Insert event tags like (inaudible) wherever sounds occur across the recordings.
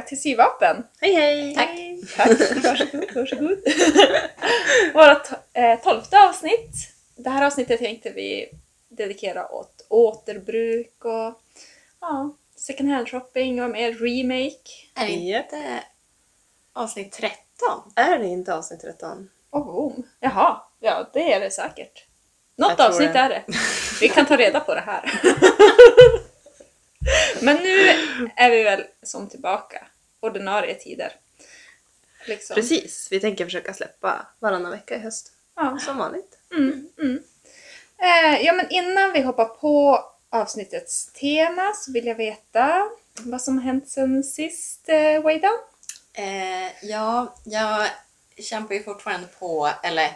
tillbaka till Syvapen. Hej hej! Tack! Tack. Varsågod, varsågod. Vårt eh, tolfte avsnitt. Det här avsnittet tänkte vi dedikera åt återbruk och ja, second hand shopping och mer remake. Är det inte avsnitt 13? Är det inte avsnitt 13? Och boom! Jaha, ja det är det säkert. Något avsnitt det. är det. Vi kan ta reda på det här. (laughs) Men nu är vi väl som tillbaka. Ordinarie tider. Liksom. Precis, vi tänker försöka släppa varannan vecka i höst. Ja. Som vanligt. Mm, mm. Eh, ja, men innan vi hoppar på avsnittets tema så vill jag veta vad som har hänt sen sist, eh, Way Down. Eh, ja, jag kämpar ju fortfarande på, eller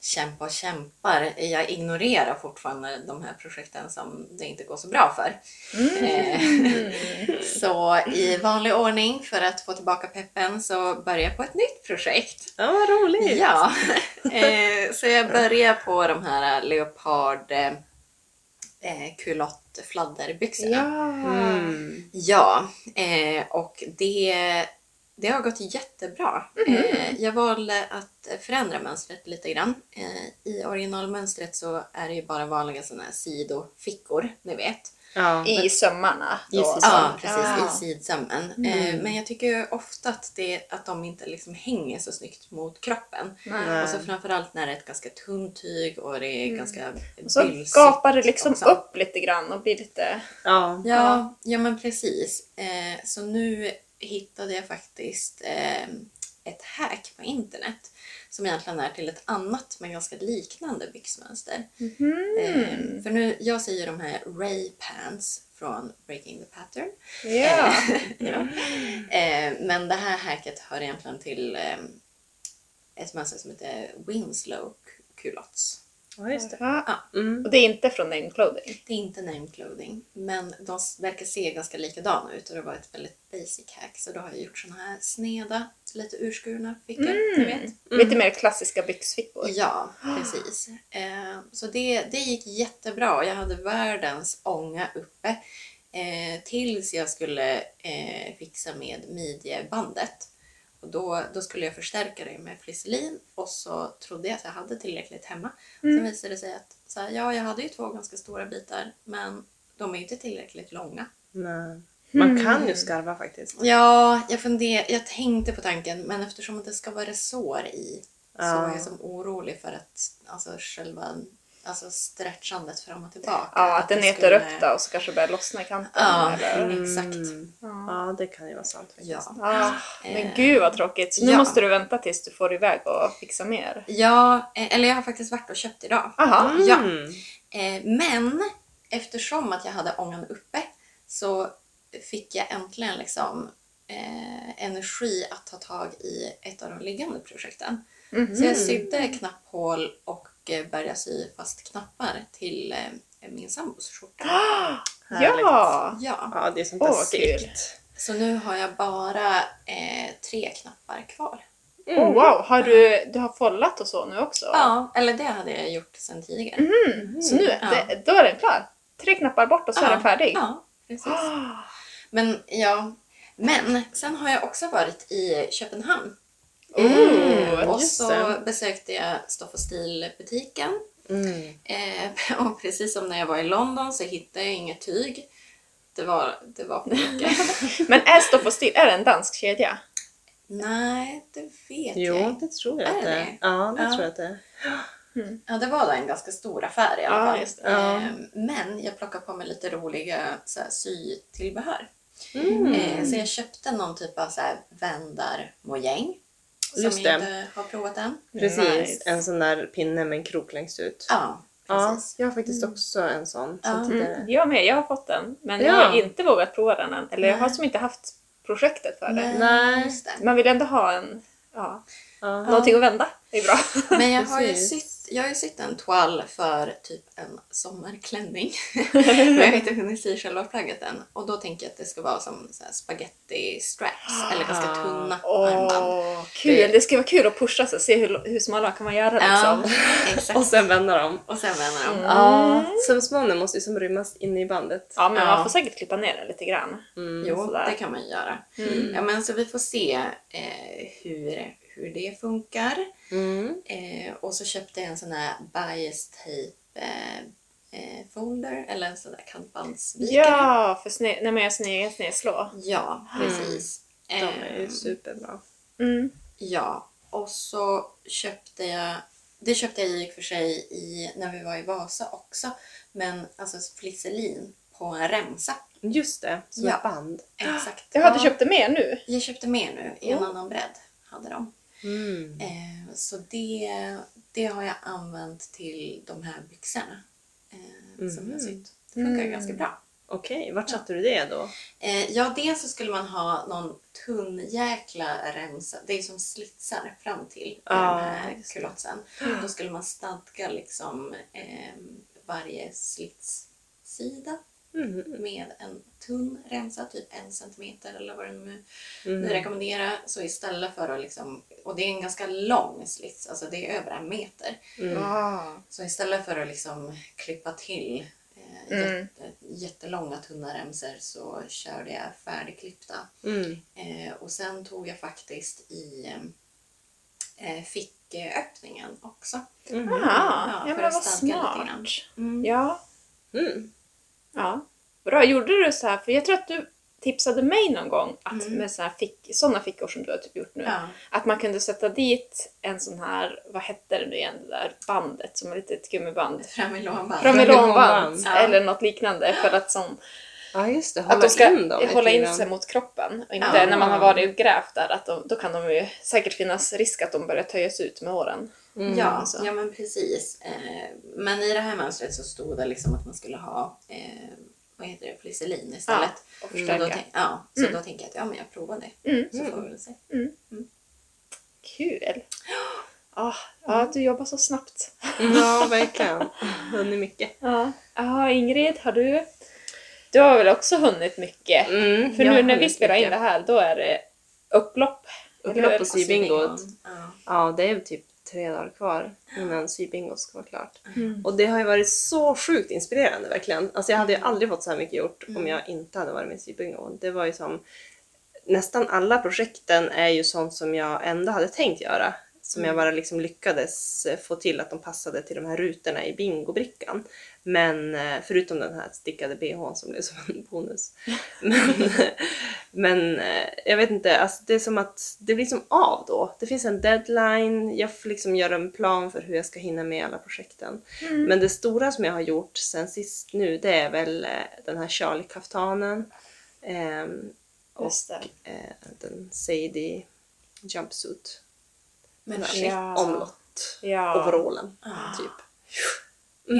kämpa och kämpar. Jag ignorerar fortfarande de här projekten som det inte går så bra för. Eh, (laughs) så i vanlig ordning för att få tillbaka peppen så börjar jag på ett nytt projekt. Ja, vad roligt! Ja, (laughs) eh, så jag börjar på de här leopard eh, eh, kulott fladderbyxorna. Ja. Mm. Ja, och det, det har gått jättebra. Eh, jag valde att förändra mönstret lite grann. Eh, I originalmönstret så är det ju bara vanliga sådana här sidofickor, ni vet. Ja. I sömmarna. Då. sidan. Ja, Ja. precis. I sidsömmen. Eh, men jag tycker ju ofta att, det, att de inte liksom hänger så snyggt mot kroppen. Nej. Och så framförallt när det är ett ganska tunt tyg och det är ganska Och så gapar det liksom också. upp lite grann och blir lite... Ja. Ja, ja men precis. Eh, så nu hittade jag faktiskt eh, ett hack på internet som egentligen är till ett annat men ganska liknande byxmönster. Mhm. Eh, för nu, jag ju de här Ray Pants från Breaking the Pattern. Ja. (laughs) ja. eh, men det här hacket hör egentligen till eh, ett mönster som heter Winslow culottes. Ja, just det. Ja. Mm. Och det är inte från Name Clothing. Det är inte name clothing, men de verkar se ganska likadana ut och det var ett väldigt basic hack. Så då har jag gjort såna här sneda, lite urskurna fickor, ni vet. Lite mer klassiska byxfickor. Ja, precis. Eh, så det, det gick jättebra. Jag hade världens ånga uppe eh, tills jag skulle eh, fixa med midjebandet. Och då, då skulle jag förstärka det med flisselin och så trodde jag att jag hade tillräckligt hemma. Sen visade det sig att så här, ja, jag hade ju två ganska stora bitar men de är ju inte tillräckligt långa. Nej. Man kan ju skarva faktiskt. Ja, jag, funder, jag tänkte på tanken men eftersom det ska vara resår i så Ja. är jag som orolig för att alltså, själva alltså, stretchandet fram och tillbaka. Ja, att det netar skulle- upp då och så kanske börjar lossna i kanten. Ja, Eller... exakt. Mm. Ja, det kan ju vara sant faktiskt. Ja. Ja, men Eh, gud vad tråkigt. Så nu ja. måste du vänta tills du får iväg och fixa mer. ja, eh, eller jag har faktiskt varit och köpt idag. Aha. Ja. Mm. Eh, men eftersom att jag hade ångan uppe så fick jag äntligen liksom eh, energi att ta tag i ett av de liggande projekten. Mhm. Så jag sydde knapphål och eh, började sy fast knappar till eh, min sambos skjorta. (gasps) Härligt. Ja! Ja, Ja, det är sånt Åh, där vad snyggt. så nu har jag bara eh, tre knappar kvar. Mm. Oh, wow, har du, du har follat och så nu också? Ja, eller det hade jag gjort sedan tidigare. Mm. Så nu, Ja. det, då är den klar? Tre knappar bort och så är den färdig? Ja, precis. (gasps) Men ja, men sen har jag också varit i Köpenhamn. Oh, och så det. besökte jag Stoff och stil-butiken. Mm. Eh, (laughs) och precis som när jag var i London så hittade jag inget tyg. Det var, det var för mycket. (laughs) Men är Stopp och Still, är det en dansk kedja? Nej, det vet jag Jo, inte. det tror jag Är att det är. Ja, det Ja. tror jag att det är. Ja, det var då en ganska stor affär i alla Ja, fall. det. Ja. Eh, men jag plockade på mig lite roliga så här, sytillbehör. Mm. Eh, så jag köpte någon typ av så här vändarmojäng. Som Just jag det. inte har provat än. Precis, Nice. en sån där pinne med en krok längst ut. Ja, Ja, precis. jag har faktiskt också en sån Ja. Mm. Jag med, jag har fått den. Men Ja. jag har inte vågat prova den än. Eller jag har som inte haft projektet för det. Nej. just det. Man vill ändå ha en, ja, Ja. någonting att vända. Det är bra. Men jag har ju Precis. Jag har ju sytt en toal för typ en sommarklänning. (laughs) Men jag har inte hunnit sy själva plagget än. Och då tänker jag att det ska vara som så spaghetti straps. Eller ganska tunna (gasps) armband. Åh, kul! Det ska vara kul att pusha sig, se hur, hur smala kan man göra Ja, liksom. exakt. (laughs) Och sen vända dem. Och sen vänder de. Ja, sömsmånen måste ju som rymmas inne i bandet. Ja, men Ja. man får säkert klippa ner den lite grann. Mm. Jo, sådär. det kan man göra. Mm. Ja, men så vi får se eh, hur, hur det funkar. Mm. Eh, och så köpte jag en sån här bias tape eh, eh, folder eller en sån där kantbandsvikare. Ja, för sne- när man gör sin egen snedslå. Ja, precis. De är ju Eh, superbra. Mm. Ja, och så köpte jag, det köpte jag i och för sig i, när vi var i Vasa också, men alltså flisselin på en remsa. Just det, som Ja. ett band. Exakt. Jaha, du köpte mer nu? Jag köpte mer nu, i en Ja. annan bredd hade de. Mm. Eh, så det, det har jag använt till de här byxorna eh, som Mhm. jag sytt. Det funkar Mm. ganska bra. Okej, vart satte du det då? Eh, ja, dels så skulle man ha någon tunn jäkla remsa. Det är som slitsar fram till Ja, den här kulotten. Då skulle man stadga liksom eh, varje slitssida Mm. med en tunn remsa, typ en centimeter eller vad det nu Mm. ni rekommenderar. Så istället för att liksom, och det är en ganska lång slits, alltså det är över en meter. Mm. Ah. Så istället för att liksom klippa till eh, Mm. jätte, jättelånga tunna remsor så körde jag färdigklippta. Mm. Eh, och sen tog jag faktiskt i eh, ficköppningen också. Mm. Aha, Ja, ja, för men att vad stadga lite grann. smart. Mm. Ja, Mm. Ja. Bra, gjorde du så här? För jag tror att du tipsade mig någon gång att Mm. med så här fick, såna fickor som du har typ gjort nu, Ja. att man kunde sätta dit en sån här, vad hette det nu igen, det där bandet som är lite ett gummiband. Framilonband. Framilonband Ja. eller något liknande för att, som, Ja, just det. Hålla att de ska in dem lite hålla in sig mot kroppen. Och inte Ja. när man har varit och grävt där, att de, då kan de ju säkert finnas risk att de börjar töjas ut med åren. Mm. Ja, så. ja, men precis. Eh, men i det här mönstret så stod det liksom att man skulle ha eh, vad heter det, flisselin istället. och Så, då, förstärka. tänk, ja, så Mm. då tänker jag att ja, men jag provar det. Mm. Så får vi väl se. Kul! (gasps) Ah, ja, du jobbar så snabbt. (laughs) Ja, verkligen. Hunnit mycket. Ja. Ja, Ingrid, har du? Du har väl också hunnit mycket? Mm, För nu när vi spelar in mycket. det här, då är det upplopp. Upplopp och sybingot. Ja. Ja, det är typ tre dagar kvar innan sybingot ska vara klart. Mm. Och det har ju varit så sjukt inspirerande verkligen. Alltså jag hade ju aldrig fått så här mycket gjort om Mm. jag inte hade varit med i sybingo. Det var ju som... Nästan alla projekten är ju sånt som jag ändå hade tänkt göra. Som jag Mm. bara liksom lyckades eh, få till att de passade till de här rutorna i bingobrickan. Men eh, förutom den här stickade bhn som blev som en bonus. (laughs) Men, men eh, jag vet inte, alltså det är som att det blir som av då. Det finns en deadline, jag får liksom göra en plan för hur jag ska hinna med alla projekten. Mm. Men det stora som jag har gjort sen sist nu det är väl eh, den här Charlie-kaftanen. ehm, och eh, den Sadie jumpsuit. Men shit. Ja. Omlott. Ja. Overallen, Ah. typ.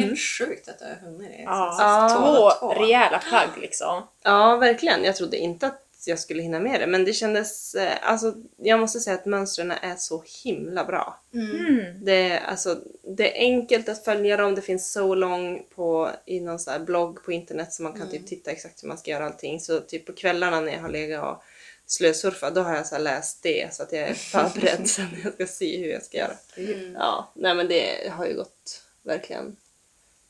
Helt sjukt att du har hunnit det. Ja. Sist. Två rejäla plagg liksom. Ja, verkligen. Jag trodde inte att jag skulle hinna med det, men det kändes... Eh, alltså, jag måste säga att mönstren är så himla bra. Mm. Mm. Det, är- alltså, det är enkelt att följa dem. Det finns so long på, i någon sån här blogg på internet så man kan Mm. typ titta exakt hur man ska göra allting. Så typ på kvällarna när jag har legat och slösurfat, då har jag så här läst det så att jag är (laughs) förberedd sen när jag ska se hur jag ska göra. Mm. Ja, nej men det har ju gått verkligen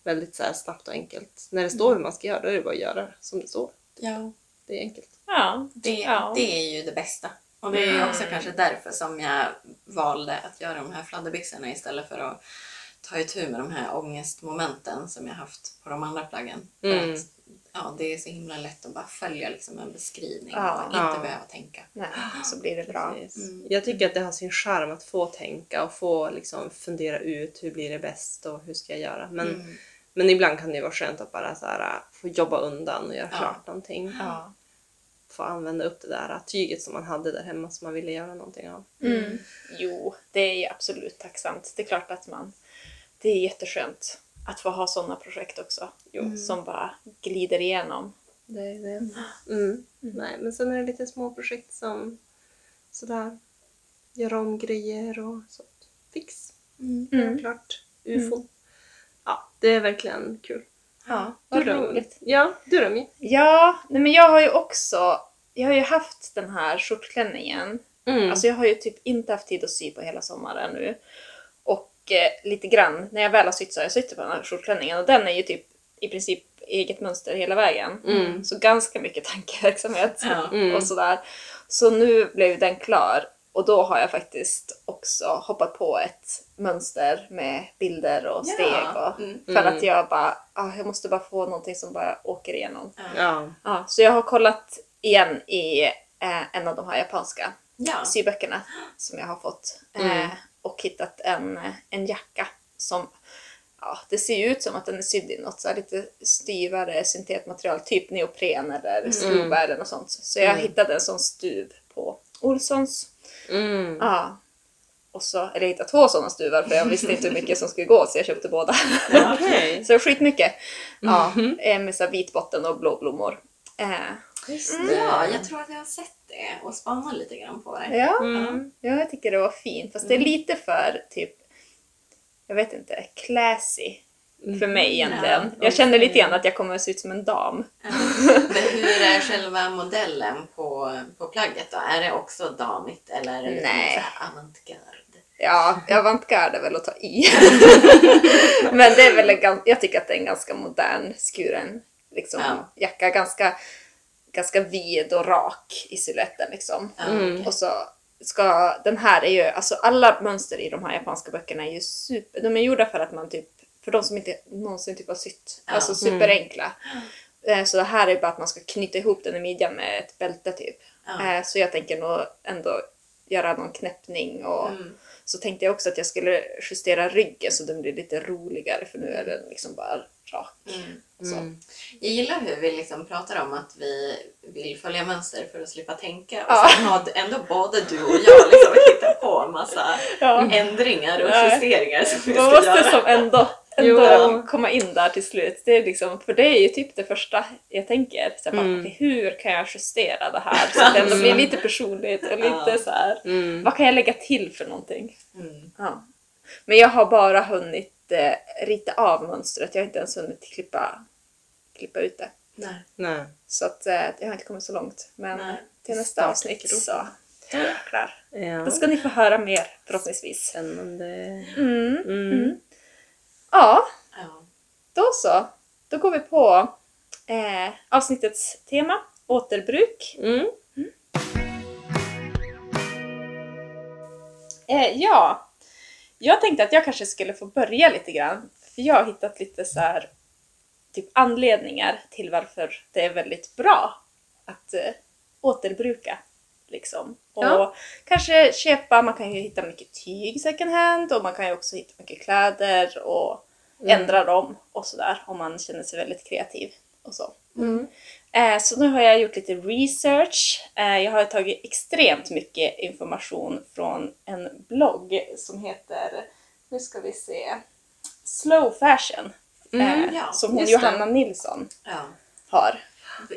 väldigt så här snabbt och enkelt. När det står hur man ska göra, då är det bara att göra som det står. Ja, Det är enkelt. Ja. det, Ja. det är ju det bästa. Och det är ju också kanske därför som jag valde att göra de här fladderbyxorna istället för att ta itu med de här ångestmomenten som jag haft på de andra plaggen. Mm. att, ja, det är så himla lätt att bara följa liksom en beskrivning Ja. och inte Ja. behöva tänka. Nej, så blir det bra. Precis. Mm. Jag tycker att det har sin charm att få tänka och få liksom fundera ut hur blir det bäst och hur ska jag göra. Men, Mm. men ibland kan det vara skönt att bara så här, få jobba undan och göra Ja. klart någonting. Ja. Få använda upp det där tyget som man hade där hemma som man ville göra någonting av. Mm. Jo, det är ju absolut tacksamt. Det är klart att man... Det är jätteskönt att få ha sådana projekt också. Jo, Mm. Som bara glider igenom. Det är det. Mm. Nej, men sen är det lite små projekt som sådär, göra om grejer och sånt. Fix. Mm. Mm. klart ufon. Ja, det är verkligen kul. Ja, vad Du då? roligt. Ja, du då Mi? Ja, nej men jag har ju också, jag har ju haft den här skjortklänningen. Mm. Alltså jag har ju typ inte haft tid att sy på hela sommaren nu. Eh, lite grann, när jag väl har sytt så har jag sytt på den här skjortklänningen och den är ju typ i princip eget mönster hela vägen. Mm. Så ganska mycket tankeverksamhet Ja. Mm. och sådär. Så nu blev den klar och då har jag faktiskt också hoppat på ett mönster med bilder och Ja. steg. Och, Mm. För Mm. att jag bara, ah, jag måste bara få någonting som bara åker igenom. Ja. Ja, så jag har kollat igen i eh, en av de här japanska Ja. syböckerna som jag har fått. Mm. Eh, och hittat en, en jacka som Ja, det ser ju ut som att den är sydd i något så här lite styvare syntetmaterial, typ neopren eller skruvar eller något sånt. Så jag Mm. hittade en sån stuv på Olssons. Mm. Ja. Och så, eller jag hittade två sådana stuvar för jag visste inte hur mycket som skulle gå så jag köpte båda. Okej. (laughs) så skitmycket. Ja, Mhm. eh, med så vit botten och blå blommor. Eh, Just Ja, jag tror att jag har sett det och spanat lite grann på det. ja, Mm. ja, jag tycker det var fint. Fast det är lite för typ, jag vet inte, classy för mig egentligen. Ja, jag känner lite grann att jag kommer att se ut som en dam. Ja. Men hur är själva modellen på, på plagget då? Är det också damigt eller är det Nej. avantgarde? Ja, avantgarde är väl att ta i. (laughs) Men det är väl en, jag tycker att det är en ganska modern skuren liksom, Ja. jacka. Ganska, ganska vid och rak i siluetten liksom. Ja, Mm. Och så ska, den här är ju, alltså alla mönster i de här japanska böckerna är ju super, de är gjorda för att man typ, för de som inte någonsin typ har sytt, Ja. alltså superenkla. Eh, Så det här är bara att man ska knyta ihop den i midjan med ett bälte typ. Ja. Eh, Så jag tänker nog ändå göra någon knäppning och Mm. Så tänkte jag också att jag skulle justera ryggen så den blir lite roligare för nu är den liksom bara rak. Mm. Mm. Jag gillar hur vi liksom pratar om att vi vill följa mönster för att slippa tänka och Ja. sen har ändå både du och jag liksom hittat på en massa Ja. ändringar och justeringar som vi ska måste göra. som ändå, Jo. ändå komma in där till slut. Det är liksom, för det är ju typ det första jag tänker. Så här, bara, Mm. hur kan jag justera det här så att det ändå blir lite personligt och lite Ja. så här. Mm. Vad kan jag lägga till för någonting? Mm. Ja. Men jag har bara hunnit eh, rita av mönstret. Jag har inte ens hunnit klippa, klippa ut det. Nej. Nej. Så att, eh, jag har inte kommit så långt. Men Nej. till nästa Snart avsnitt så då är jag klar. Ja. Då ska ni få höra mer förhoppningsvis. Spännande. Mm. Mm. Mm. Ja, Ja. då så. Då går vi på eh, avsnittets tema, återbruk. Mm. Eh, ja, jag tänkte att jag kanske skulle få börja lite grann. För jag har hittat lite så här, typ anledningar till varför det är väldigt bra att eh, återbruka. Liksom. Och Ja. kanske köpa, man kan ju hitta mycket tyg second hand och man kan ju också hitta mycket kläder och Mm. ändra dem och sådär om man känner sig väldigt kreativ och så. Mm. Eh, så nu har jag gjort lite research. Eh, jag har tagit extremt mycket information från en blogg som heter, nu ska vi se, Slow Fashion. Mm, eh, ja, som hon just det. Johanna Nilsson Ja. har.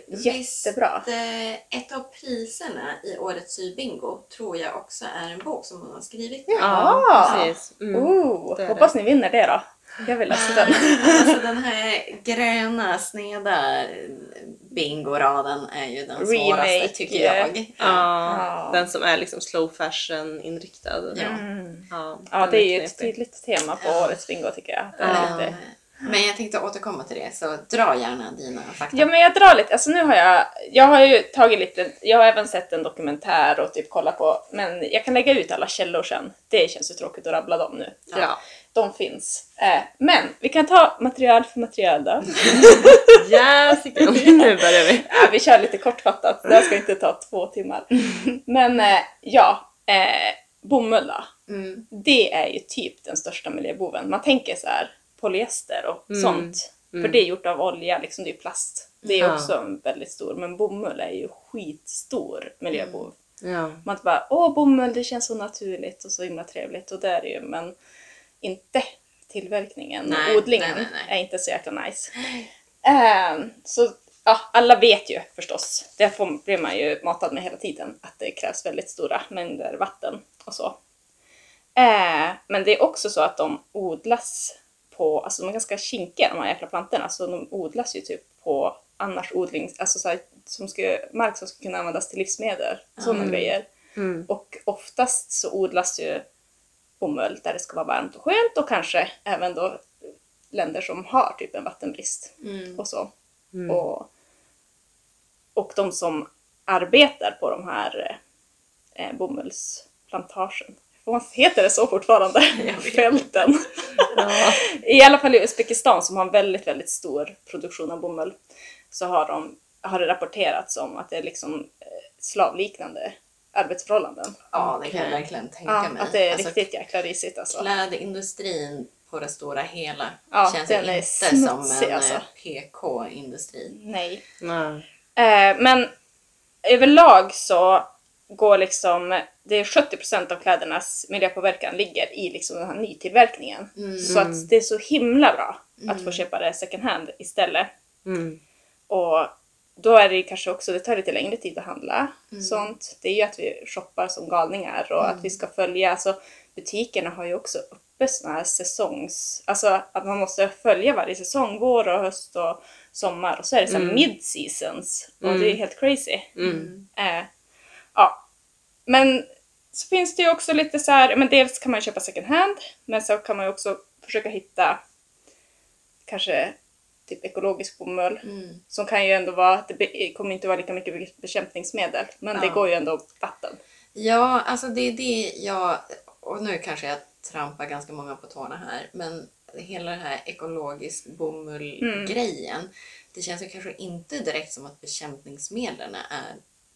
Visst, Jättebra. eh, ett av priserna i årets sybingo tror jag också är en bok som hon har skrivit. Ja. precis. Mm. Oh, det hoppas ni vinner det då. Jag vill läsa den. (laughs) Alltså den här gröna sneda bingoraden är ju den svåraste Remake, tycker jag. Ja, Ja. den som är liksom slow fashion inriktad. Ja. Mm. Ja, Ja, det är ju ett tydligt tema på årets bingo tycker jag. Eh, lite... Men jag tänkte återkomma till det, så dra gärna dina fakta. Ja men jag drar lite, alltså nu har jag, jag har ju tagit lite, jag har även sett en dokumentär och typ kollat på, men jag kan lägga ut alla källor sen. Det känns ju tråkigt att rabbla dem nu. Ja. De finns. Eh, men vi kan ta material för material då. (laughs) Jessica, (laughs) nu börjar vi. Ja, vi kör lite kortfattat, det här ska inte ta två timmar. Men eh, ja, eh, bomull då. Mm. Det är ju typ den största miljöboven. Man tänker så här polyester och Mm. sånt. Mm. För det är gjort av olja, liksom det är plast. Det är Ja. också väldigt stor, men bomull är ju skitstor miljöbov. Ja. Man bara åh bomull det känns så naturligt och så himla trevligt och det är det ju men inte tillverkningen Nej, och odlingen nej, nej, är inte så jäkla nice. Ehm, så ja, alla vet ju förstås, det får, blir man ju matad med hela tiden, att det krävs väldigt stora mängder vatten och så. Eh, men det är också så att de odlas på, alltså de är ganska kinkiga de här jäkla plantorna, så de odlas ju typ på annars odling, alltså så här, som ska, mark som ska kunna användas till livsmedel, sådana Mm. grejer. Mm. Och oftast så odlas ju bomull där det ska vara varmt och skönt och kanske även då länder som har typ en vattenbrist Mm. och så. Mm. Och, och de som arbetar på de här eh, bomullsplantagen, heter det så fortfarande? (laughs) Fälten. Ja. (laughs) I alla fall i Uzbekistan som har en väldigt, väldigt stor produktion av bomull så har, de, har det rapporterats om att det är liksom eh, slavliknande arbetsförhållanden. Ja, det kan jag verkligen tänka Ja, mig. att det är Alltså, riktigt jäkla risigt alltså. Klädindustrin på det stora hela Ja, känns den är inte som en alltså. eh, PK-industri. Nej. Nej. Eh, men överlag så går liksom, det är 70% av klädernas miljöpåverkan ligger i liksom den här nytillverkningen. Mm. Så att det är så himla bra att få Mm. köpa det second hand istället. Mm. Och då är det kanske också, det tar lite längre tid att handla Mm. sånt. Det är ju att vi shoppar som galningar och att vi ska följa, alltså butikerna har ju också uppe såna här säsongs, alltså att man måste följa varje säsong, vår och höst och sommar och så är det så här Mm. mid-seasons och Mm. det är helt crazy. Mm. Eh, ja. Men så finns det ju också lite så här, men dels kan man köpa second hand, men så kan man ju också försöka hitta kanske typ ekologisk bomull Mm. som kan ju ändå vara, det kommer inte vara lika mycket bekämpningsmedel, men det Ja. går ju ändå vatten. Ja, alltså det är det jag... Och nu kanske jag trampar ganska många på tårna här, men hela den här ekologisk bomull-grejen, det känns ju kanske inte direkt som att bekämpningsmedlen är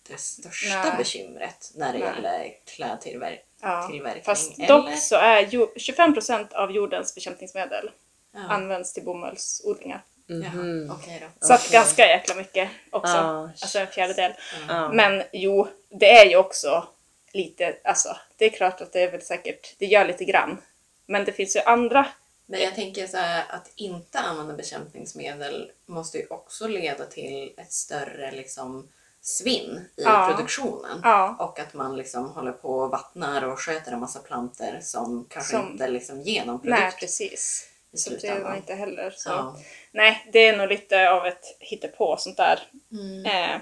det största Nej. bekymret när det Nej. gäller klädtillverkning. Ja. Fast eller? dock så är ju 25% av jordens bekämpningsmedel Ja. används till bomullsodlingar. Jaha, Mhm. okej då. Så att Okej. ganska jäkla mycket också. Ja. Alltså en fjärdedel. Ja. Men jo, det är ju också lite, alltså det är klart att det är väl säkert, det gör lite grann. Men det finns ju andra, Men jag tänker så här, att inte använda bekämpningsmedel måste ju också leda till ett större liksom, svinn i Ja. produktionen. ja, Och att man liksom håller på och vattnar och sköter en massa planter som kanske Som- inte liksom ger någon nej produkt precis. I Så det nog inte heller så. Ja. Nej, det är nog lite av ett hittepå sånt där. Mm. Eh,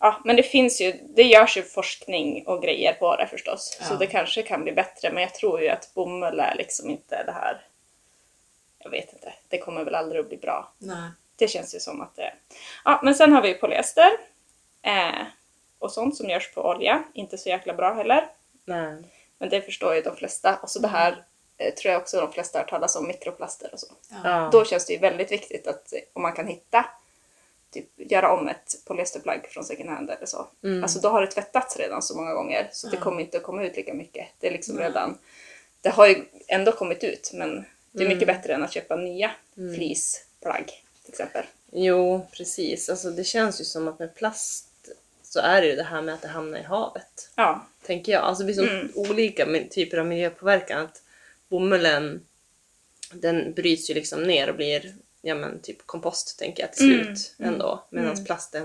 ja, men det finns ju, det görs ju forskning och grejer på det förstås. Så Ja. det kanske kan bli bättre, men jag tror ju att bomull är liksom inte det här, jag vet inte, det kommer väl aldrig att bli bra. Nej. Det känns ju som att det... Ja, men sen har vi polyester. Eh, och sånt som görs på olja. Inte så jäkla bra heller. Nej. Men det förstår ju de flesta. Och så det här tror jag också de flesta har hört talas om, mikroplaster och så. Ja. Ja. Då känns det ju väldigt viktigt att eh, om man kan hitta, typ göra om ett polyesterplagg från second hand eller så. Mm. Alltså då har det tvättats redan så många gånger så det Ja. kommer inte att komma ut lika mycket. Det är liksom Nej. redan, det har ju ändå kommit ut men det är mycket Mm. bättre än att köpa nya fleeceplagg till exempel. Jo, precis. Alltså, det känns ju som att med plast så är det ju det här med att det hamnar i havet. Ja, Tänker jag. Alltså det blir så Mm. olika typer av miljöpåverkan. Att bomullen den bryts ju liksom ner och blir ja, men, typ kompost tänker jag till slut mm, ändå. Medan mm. plasten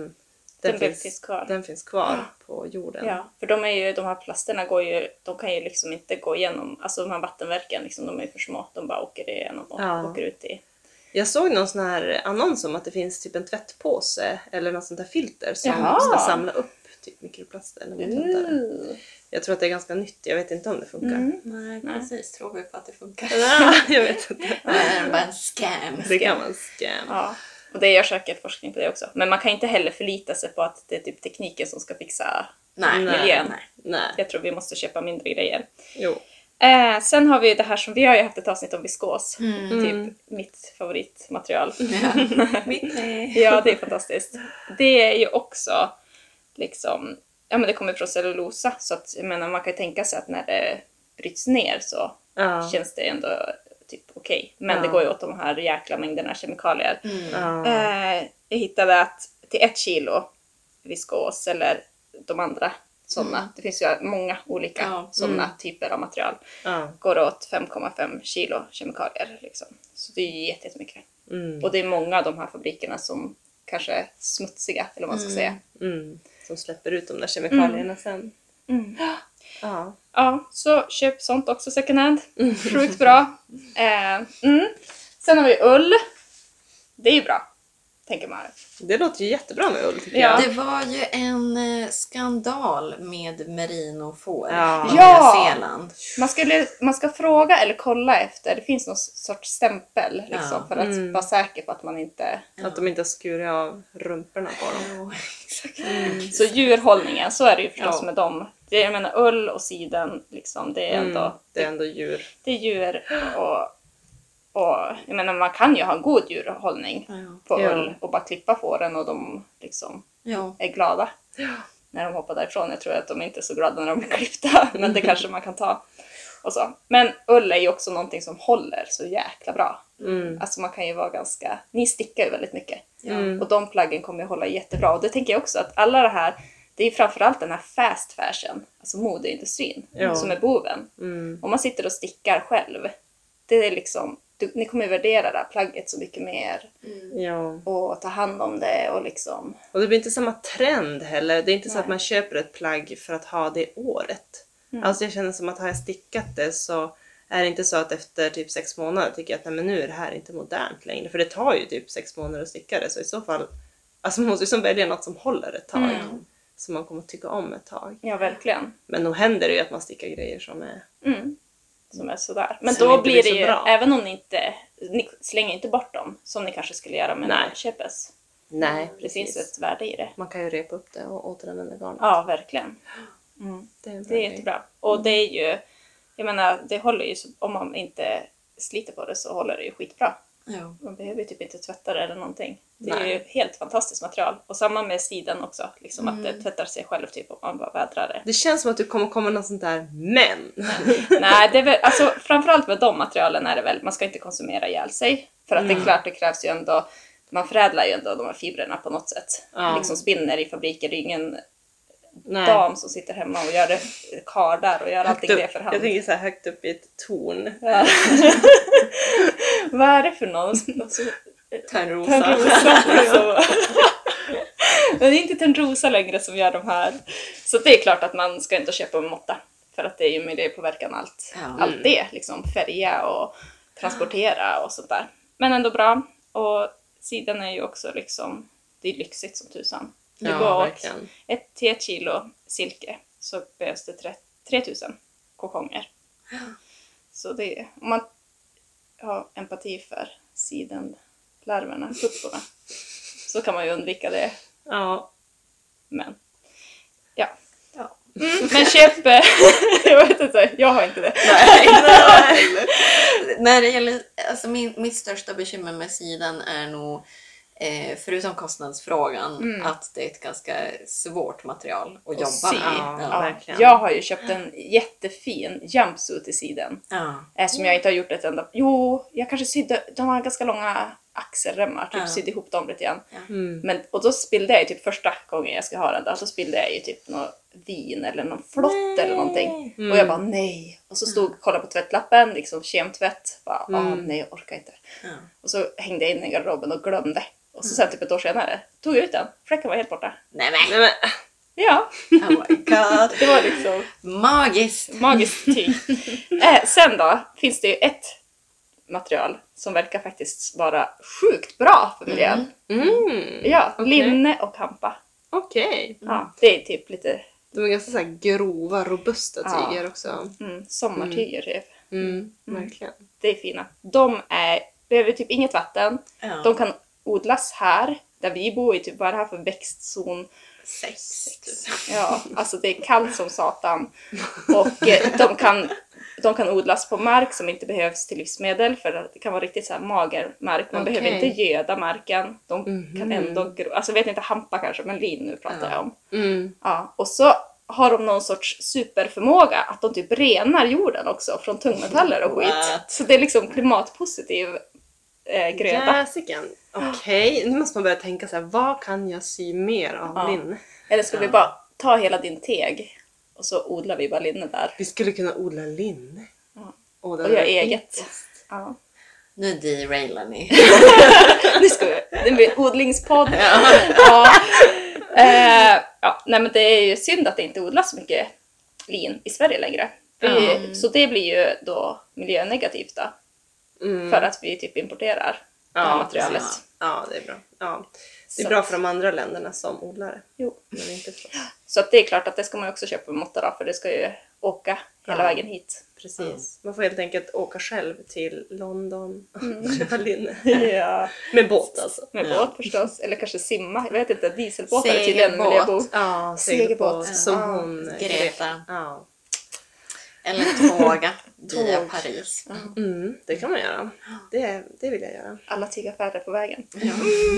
Den den, finns finns, kvar. den finns kvar på jorden. Ja, för de, är ju, de här plasterna går ju, de kan ju liksom inte gå igenom, alltså de här vattenverken, liksom, de är ju för små. De bara åker igenom och Ja. åker ut i... Jag såg någon sån här annons om att det finns typ en tvättpåse eller något sånt där filter som Jaha. ska samla upp typ mikroplaster. Eller något sånt där. Jag tror att det är ganska nytt, jag vet inte om det funkar. Mm. Nej, Nej. precis. Tror vi på att det funkar. Ja, (laughs) jag vet inte. Det är bara en scam. Det kan vara scam. Ja, och det gör säkert forskning på det också. Men man kan inte heller förlita sig på att det är typ tekniken som ska fixa Nej, miljön. nej. Nej. Jag tror vi måste köpa mindre grejer. Jo. Eh, sen har vi det här som vi har ju haft ett avsnitt om viskos. Mm. Typ mitt favoritmaterial. Ja. (laughs) Mitt nej. Ja, det är fantastiskt. Det är ju också liksom, ja men det kommer från cellulosa så att jag menar man kan ju tänka sig att när det bryts ner så Ja. känns det ändå typ okej. Men Ja. det går ju åt de här jäkla mängderna kemikalier. Mm. Ja. Eh, jag hittade att till ett kilo viskos eller de andra sådana, Mm. det finns ju många olika Ja, sådana mm. typer av material, Ja. går det åt 5,5 kilo kemikalier. Liksom. Så det är ju jätte- jättemycket. Mm. Och det är många av de här fabrikerna som kanske är smutsiga, eller vad man ska Mm. säga. Mm. Som släpper ut de där kemikalierna sen. Mm. (gasps) Ja. Ja, så köp sånt också second hand. Sjukt bra. (laughs) Eh, mm. Sen har vi ull. Det är ju bra, tänker man. Det låter ju jättebra med ull tycker Ja. jag. Det var ju en eh, skandal med merinofår Ja. i Ja. Nya Zeeland. Man, skulle, man ska fråga eller kolla efter, det finns någon sorts stämpel liksom, Ja. för att Mm. vara säker på att man inte... Att de inte har skurit av rumporna på dem. (laughs) Så djurhållningen, så är det ju förstås Ja. med dem. Det, jag menar ull och siden, liksom, det är ändå Mm. Det är ändå djur. det är djur och, och jag menar man kan ju ha en god djurhållning Ja. på Ja. ull och bara klippa fåren och de liksom Ja. är glada när de hoppar därifrån. Jag tror att de inte är så glada när de blir klippta, (laughs) men det kanske man kan ta. Och så. Men ull är ju också någonting som håller så jäkla bra. Mm. Alltså man kan ju vara ganska, ni stickar ju väldigt mycket. Mm. Och de plaggen kommer ju hålla jättebra. Och det tänker jag också att alla det här, det är ju framförallt den här fast fashion, alltså modeindustrin, Ja. som är boven. Mm. Om man sitter och stickar själv, det är liksom, du, ni kommer värdera det här plagget så mycket mer Ja. och ta hand om det och liksom... Och det blir inte samma trend heller. Det är inte så Nej. att man köper ett plagg för att ha det året. Mm. Alltså jag känner som att har jag stickat det så är det inte så att efter typ sex månader tycker jag att nej, men nu är det här inte modernt längre. För det tar ju typ sex månader att sticka det. Så i så fall, alltså man måste ju som välja något som håller ett tag. Mm. Som man kommer tycka om ett tag. Ja, verkligen. Men nog händer det ju att man stickar grejer som är... Mm. Som är sådär. Men Som då blir det ju, bra. även om ni inte, ni slänger inte bort dem som ni kanske skulle göra med Nej. köpes. Nej, Det finns precis. ett värde i det. Man kan ju repa upp det och återanvända garnet. Ja, verkligen. Mm. Det är, en Det är jättebra. Och det är ju, jag menar, det håller ju, om man inte sliter på det så håller det ju skitbra. Ja. Man behöver typ inte tvätta det eller någonting. Det är Nej. ju helt fantastiskt material. Och samma med sidan också, liksom att Mm. det tvättar sig själv typ om man bara vädrar det. Det känns som att du kommer komma något sånt där men. (laughs) Nej, det är väl, alltså framförallt med de materialen är det väl, man ska inte konsumera ihjäl sig. För att det är Mm. klart, det krävs ju ändå, man förädlar ju ändå de här fibrerna på något sätt. Ja. Liksom spinner i fabriker, det är ingen Nej. dam som sitter hemma och gör det, kardar och gör allting det för hand. jag tänker så här högt upp i ett torn. Ja. Vad är det för någon? Alltså, Törnrosa. Törnrosa. (laughs) Men det är inte Törnrosa längre som gör de här. Så det är klart att man ska inte köpa en måtta. För att det är ju miljöpåverkan allt, Ja. allt det. Liksom färga och transportera och sånt där. Men ändå bra. Och sidan är ju också liksom, det är lyxigt som tusan. Det Ja, ett, till ett kilo silke så behövs det tre- 3000 kokonger. Så det, om man har empati för sidenlarverna, pupporna, så kan man ju undvika det. Ja. Men, ja. Ja. Mm, men köp, eh, (laughs) jag vet inte, jag har inte det. Nej, (laughs) nej. När det gäller, alltså min, mitt största bekymmer med sidan är nog, eh, förutom kostnadsfrågan, Mm. att det är ett ganska svårt material att Och jobba sy. med. Ja. Ja. Jag har ju köpt en jättefin jumpsuit i siden. Ja. Eh, som jag inte har gjort ett enda... Jo, jag kanske sydde... De har ganska långa axelremmar, typ Ja. sydde ihop dem lite grann. Mm. Men, och då spillde jag ju typ första gången jag ska ha den där, så spillde jag ju typ något vin eller någon flott eller någonting. Mm. Och jag bara nej. Och så stod och kollade på tvättlappen, liksom kemtvätt. Bara ah, Mm. nej jag orkar inte. Ja. Och så hängde jag in i garderoben och glömde. Och så sen typ ett år senare tog jag ut den. Fläcken var helt borta. Nej men, Nej, men, Ja, oh my god. (laughs) det var liksom Magiskt! magiskt tyg. (laughs) eh, sen då finns det ju ett material som verkar faktiskt vara sjukt bra för miljön. mm. Ja, Okej. linne och hampa. Okej. Ja, det är typ lite De är ganska så här grova, robusta Ja. tyger också. mm, sommartyger typ. Mm. Verkligen. Det är fina. De är, behöver typ inget vatten. Ja. De kan odlas här, där vi bor i typ, vad är det här för växtzon? Sex. Ja, alltså det är kallt som satan. Och eh, de kan, de kan odlas på mark som inte behövs till livsmedel för det kan vara riktigt så här mager mark. Man Okej. behöver inte göda marken. De kan Mhm. ändå gro. Alltså jag vet inte hampa kanske, men lin nu pratar Ja. jag om. Mm. Ja, och så har de någon sorts superförmåga att de typ renar jorden också från tungmetaller och skit. What? Så det är liksom klimatpositiv eh, gröda. Jäsiken. Okej, nu måste man börja tänka så här, vad kan jag sy mer av Ja. linne? Eller ska vi Ja. bara ta hela din teg och så odlar vi bara linne där. Vi skulle kunna odla linne. Ja. Och, Och göra eget. Ja. Nu derailar ni. (laughs) Nu ska vi, det blir odlingspodd. Ja. Eh, ja, nej men det är ju synd att det inte odlas så mycket lin i Sverige längre. Vi, Mm. Så det blir ju då miljönegativt då, Mm. för att vi typ importerar Ja, materialet. precis. Ja, det är bra. Ja. Det är Så bra för de andra länderna som odlar det. Jo. Men inte för oss. Så att det är klart att det ska man också köpa med måtta då, för det ska ju åka hela Ja. vägen hit. Precis. Man får helt enkelt åka själv till London och Mm. (laughs) köpa linne. Ja. Med båt alltså. Med Ja. båt förstås, eller kanske simma. Jag vet inte, dieselbåtar är tydligen Segelbåt. miljöbov. Ja, Segelbåt. Som Ja. hon... Greta. Ja. Eller tåga via Tåg. Paris. Mm, det kan man göra. Det, det vill jag göra. Alla tygaffärer på vägen. Ja.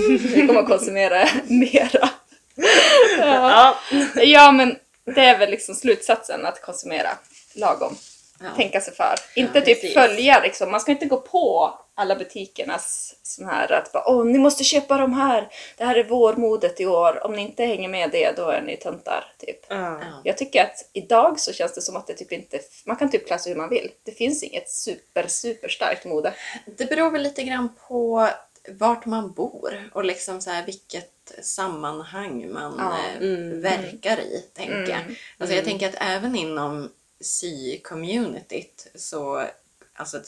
(laughs) Vi kommer att konsumera (laughs) mera. Ja. (laughs) Ja. ja, men det är väl liksom slutsatsen att konsumera lagom. Ja. Tänka sig för. Inte typ precis. följa liksom. Man ska inte gå på alla butikernas sån här att bara, åh, ni måste köpa de här. Det här är vårmodet i år. Om ni inte hänger med det, då är ni töntar. Typ. Ja. Ja. Jag tycker att idag så känns det som att det typ inte, man kan typ klä sig hur man vill. Det finns inget super, super starkt mode. Det beror väl lite grann på vart man bor och liksom så här vilket sammanhang man Ja. eh, Mm. verkar i, tänker. Mm. Alltså jag tänker att även inom sy-communityt så, alltså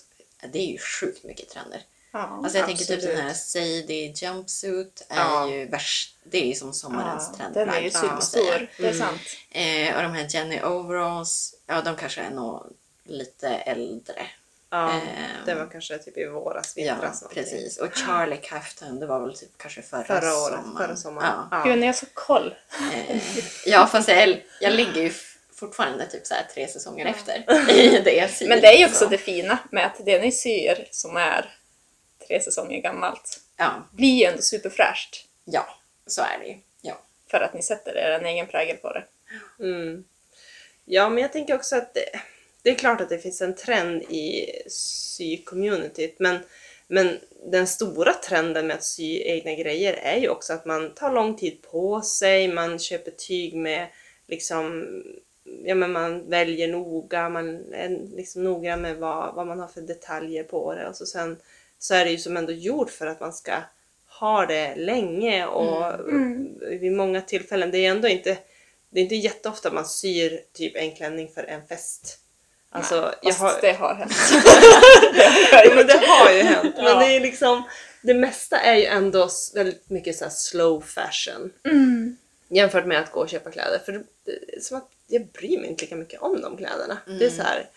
det är ju sjukt mycket trender. Ja, Alltså jag tänker typ absolut. den här Sadie jumpsuit är Ja. ju värst, det är ju som sommarens Ja, trendplagg. den är ju superstor, det är Mm. sant. Eh, och de här Jenny overalls, ja de kanske är nog lite äldre. Ja, Ehm. det var kanske typ i våras, Ja, vintras någonting. precis. Och Charlie Kaftan, det var väl typ kanske förra, Förra året, sommaren. förra sommaren. Ja, Gud, ni har så koll. eh, ja fast jag, jag ligger ju fortfarande typ så här tre säsonger efter (laughs) i det jag syr. Men det är ju också så. det fina med att det ni syr som är tre säsonger gammalt Ja, blir ju ändå superfräscht. ja, så är det ju. Ja. För att ni sätter er en egen prägel på det. Mm. Ja, men jag tänker också att det, det är klart att det finns en trend i sy-communityt, men, men den stora trenden med att sy egna grejer är ju också att man tar lång tid på sig, man köper tyg med liksom Ja, men man väljer noga, man är liksom noggrann med vad, vad man har för detaljer på det och så sen så är det ju som ändå gjort för att man ska ha det länge och Mm. vid många tillfällen. Det är ändå inte, det är inte jätteofta man syr typ en klänning för en fest. Alltså, jag Fast har, det har hänt. (laughs) ja, men det har ju hänt. Men Ja. det är liksom, det mesta är ju ändå väldigt mycket så slow fashion. Mm. Jämfört med att gå och köpa kläder. För det är som att jag bryr mig inte lika mycket om de kläderna. Det är så här,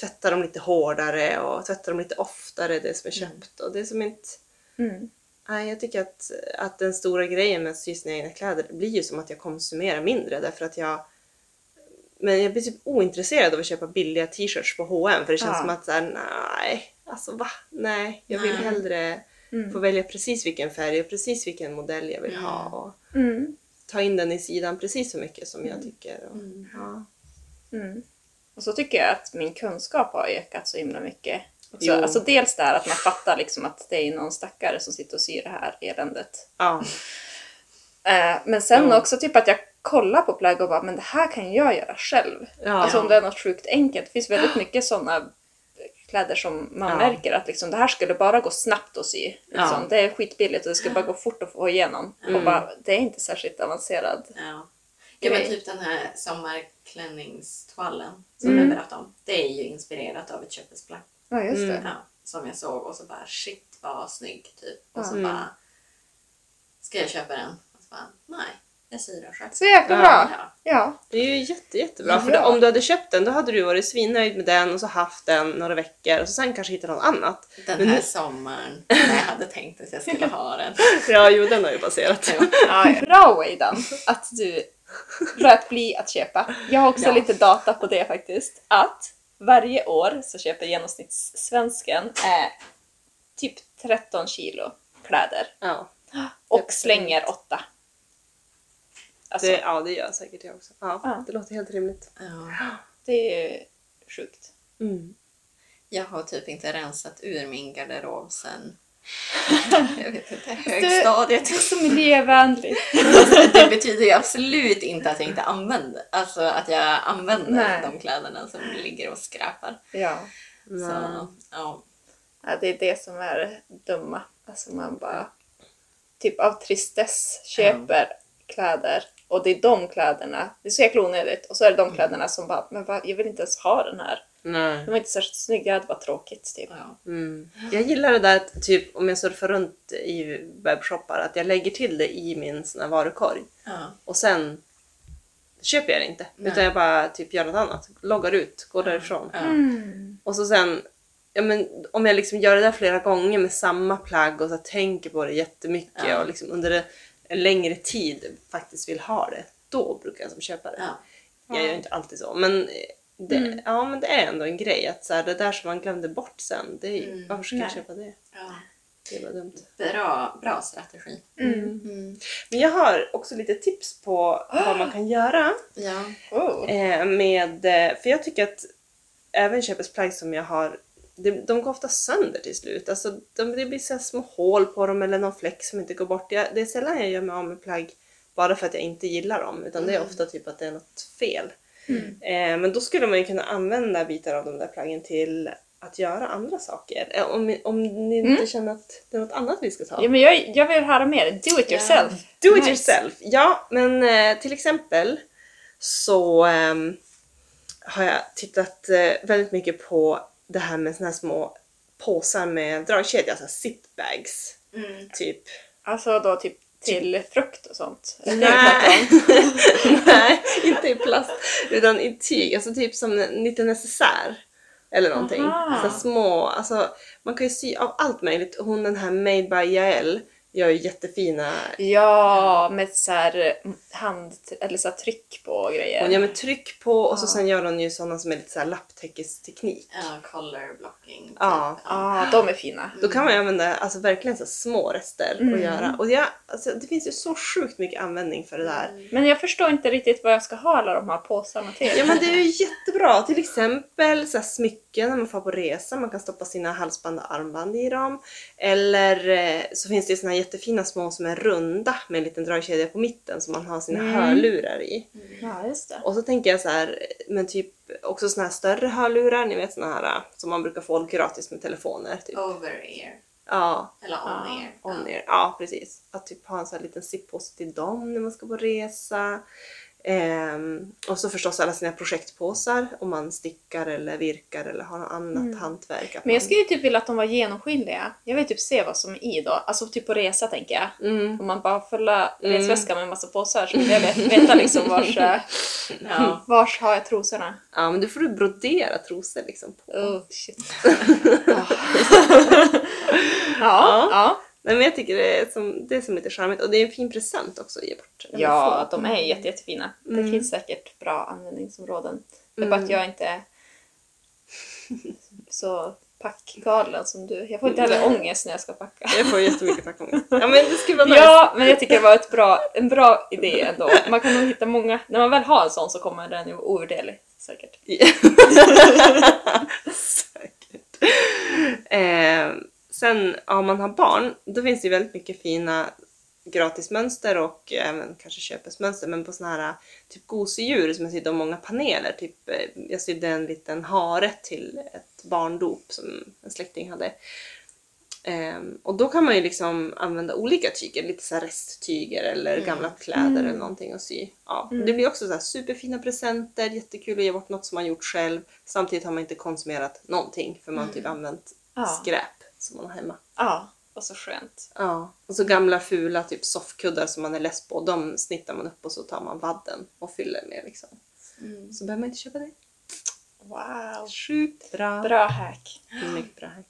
tvätta dem lite hårdare och tvätta dem lite oftare det som är köpt. Och det är som inte... Mm. Nej, jag tycker att, att den stora grejen med att sy sina egna kläder blir ju som att jag konsumerar mindre därför att jag men jag blir typ ointresserad av att köpa billiga t-shirts på H&M för det känns Ja. som att såhär, nej, alltså va? Nej, jag vill Nej. hellre Mm. få välja precis vilken färg och precis vilken modell jag vill ha och Mm. Ta in den i sidan precis så mycket som jag tycker. Och, Mm. ja. Mm. Och så tycker jag att min kunskap har ökat så himla mycket. Jo. alltså dels där att man fattar liksom att det är någon stackare som sitter och syr det här eländet. Ja. Eh, men sen Ja. också typ att jag kollar på plagg och bara, men det här kan jag göra själv. Ja. Alltså om det är något sjukt enkelt. Det finns väldigt (gasps) mycket sådana kläder som man Ja. märker att liksom, det här skulle bara gå snabbt att sy. Liksom. Ja. Det är skitbilligt och det skulle bara gå fort att få igenom. Och Mm. bara, det är inte särskilt avancerad. Ja. ja, men typ den här sommarklänningstoalen som Mm. jag berättade om. Det är ju inspirerat av ett köpesplagg. Ja, just det. Mm. Ja, som jag såg och så bara shit vad snygg typ. Och så Mm. bara ska jag köpa den? Och så bara nej, jag syr den själv. Så jäkla Ja. bra. Ja. Ja. Det är ju jätte, jättebra. Ja. För det, om du hade köpt den då hade du varit svinnöjd med den och så haft den några veckor och så sen kanske hittat något annat. Den Men här nu- sommaren när jag hade tänkt att jag skulle ha den. (laughs) Ja, jo den har ju passerat. Ja. Ja. Bra Weidan att du lät bli att köpa. Jag har också Ja. lite data på det faktiskt. Att varje år så köper genomsnittssvensken eh, typ 13 kilo kläder Ja, och slänger 8. Alltså, det, det, ja, det gör säkert jag också. Ja, Ja. Det låter helt rimligt. Ja. är ju sjukt. Mm. Jag har typ inte rensat ur min garderob sen (laughs) jag vet inte, högstadiet. Det är så miljövänligt. (laughs) Det betyder ju absolut inte att jag inte använder, alltså att jag använder Nej. de kläderna som ligger och skräpar. Ja. Så, Ja. ja. ja, det är det som är dumma. Alltså man bara typ av tristess köper kläder Och det är de kläderna, det är så jäkla onödigt. Och så är det Mm. de kläderna som bara, men va, jag vill inte ens ha den här. Nej. Den var inte särskilt snygg, det var tråkigt typ. Ja. Mm. Jag gillar det där att typ om jag surfar runt i webbshoppar att jag lägger till det i min sån varukorg Ja. och sen köper jag det inte. Nej. Utan jag bara typ gör något annat. Loggar ut, går därifrån. Ja. Mm. Och så sen, ja men om jag liksom gör det där flera gånger med samma plagg och så tänker på det jättemycket Ja. och liksom under en- en längre tid faktiskt vill ha det. Då brukar jag som köpa det. Ja. Jag gör inte alltid så men det, ja, men det är ändå en grej att så här, det där som man glömde bort sen, det är, Mm. varför ska jag Nej. köpa det? Ja. Det var dumt. Bra, bra strategi. Mm. Mm. Men jag har också lite tips på vad man kan göra Ja. Oh. eh, med, eh, för jag tycker att även köpesplagg som jag har, de, de går ofta sönder till slut. Alltså de, det blir så små hål på dem eller någon fläck som inte går bort. Jag, det är sällan jag gör mig av med plagg bara för att jag inte gillar dem utan det är Mm. ofta typ att det är något fel. Mm. Eh, men då skulle man ju kunna använda bitar av de där plaggen till att göra andra saker. Eh, om, om ni inte Mm. känner att det är något annat vi ska ta. Ja, men jag, jag vill höra mer. Do it Ja. yourself. Do it Nice. yourself! Ja, men eh, till exempel så ehm, har jag tittat eh, väldigt mycket på det här med såna här små påsar med dragkedja, alltså zipbags. Mm. Typ. Alltså då typ till frukt och sånt. Nej. (laughs) Nej, inte i plast utan i tyg, alltså typ som en liten necessär. Eller någonting. Aha. Så små, alltså man kan ju sy av allt möjligt. Hon den här Made by Jael gör ju jättefina Ja, med så här hand eller så här tryck på grejer. Hon gör med tryck på och så Ja. sen gör hon ju sådana som är lite såhär lapptäckesteknik. Ja, color blocking. Ja. Ja, de är fina. Då kan man ju använda alltså, verkligen så små rester Mm. att göra. Och jag, alltså, det finns ju så sjukt mycket användning för det där. Men jag förstår inte riktigt vad jag ska ha alla de här påsarna till. Ja men det är ju jättebra. Till exempel så här, smycken när man får på resa. Man kan stoppa sina halsband och armband i dem. Eller eh, så finns det ju såna här jättefina små som är runda med en liten dragkedja på mitten som man har sina Mm. hörlurar i. Ja, just det. Och så tänker jag så här, men typ också såna här större hörlurar, ni vet såna här äh, som man brukar få gratis med telefoner. Typ. Over ear. Ja, Eller on Ja, ear. on ear. Ja, precis. Att typ ha en sån här liten zippåse till dem när man ska på resa. Ehm, och så förstås alla sina projektpåsar om man stickar eller virkar eller har något annat Mm. hantverk. Men jag skulle typ vilja att de var genomskinliga. Jag vill typ se vad som är i då. Alltså typ på resa tänker jag. Mm. Om man bara fyller Mm. resväskan med en massa påsar så vill jag vet- veta liksom vars, eh, (laughs) Ja. vars har jag trosorna. Ja, men då får du brodera trosor liksom på. Oh, shit. (laughs) (laughs) ja, ja. Nej, men jag tycker det är, som, det är som lite charmigt och det är en fin present också att ge bort. Ja, de är jätte, jättefina. Det Mm. finns säkert bra användningsområden. Det är bara att Mm. jag inte är så packgalen som du. Jag får inte heller ångest när jag ska packa. Jag får jättemycket packångest. Ja men det skulle vara nice. Ja, men jag tycker det var ett bra, en bra idé ändå. Man kan nog hitta många. När man väl har en sån så kommer den ovärderlig. Säkert. (laughs) Säkert. Eh, sen om man har barn, då finns det ju väldigt mycket fina gratismönster och även kanske köpesmönster men på såna här typ gosedjur som jag sydde av många paneler. Typ, eh, jag sydde en liten hare till ett barndop som en släkting hade. Ehm, och då kan man ju liksom använda olika tyger, lite så resttyger eller Mm. gamla kläder Mm. eller någonting att sy. Ja. Mm. Det blir också så här superfina presenter, jättekul att ge bort något som man gjort själv. Samtidigt har man inte konsumerat någonting för man har typ använt Ja. skräp som man har hemma. Ja, och så skönt. Ja. Och så gamla fula typ soffkuddar som man är less på, de snittar man upp och så tar man vadden och fyller med liksom. Mm. Så behöver man inte köpa det. Wow. Sjukt bra. Bra hack. Mycket bra hack.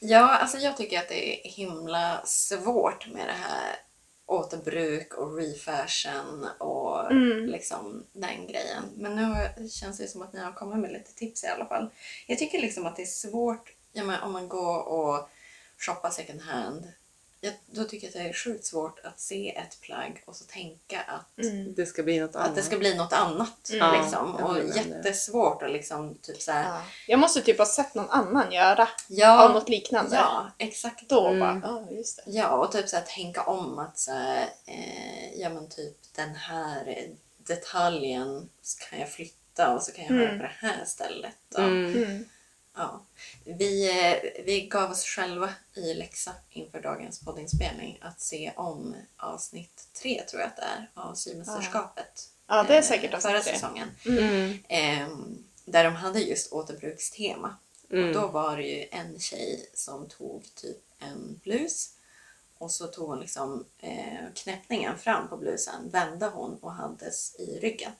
Ja, alltså jag tycker att det är himla svårt med det här återbruk och refashion och Mm. liksom den grejen. Men nu känns det som att ni har kommit med lite tips i alla fall. Jag tycker liksom att det är svårt ja, men om man går och shoppar second hand. Jag, då tycker jag att det är sjukt svårt att se ett plagg och så tänka att, Mm. Det ska bli något annat. att det ska bli något annat. Mm. Liksom. Ja, Och jättesvårt att liksom typ så här, Ja. Jag måste typ ha sett någon annan göra ja, av något liknande. ja, exakt. Då Mm. bara, ja just det. Ja, och typ så här, tänka om att så här, eh, ja men typ den här detaljen så kan jag flytta och så kan jag ha det Mm. på det här stället. Och, Mm. Mm. Ja. Vi, eh, vi gav oss själva i läxa inför dagens poddinspelning att se om avsnitt tre, tror jag att det är, av Symästerskapet. Ja, det är eh, säkert Förra avsnitt tre. säsongen. Mm. Ehm, där de hade just återbrukstema. Mm. Och då var det ju en tjej som tog typ en blus och så tog hon liksom eh, knäppningen fram på blusen, vände hon och hades i ryggen.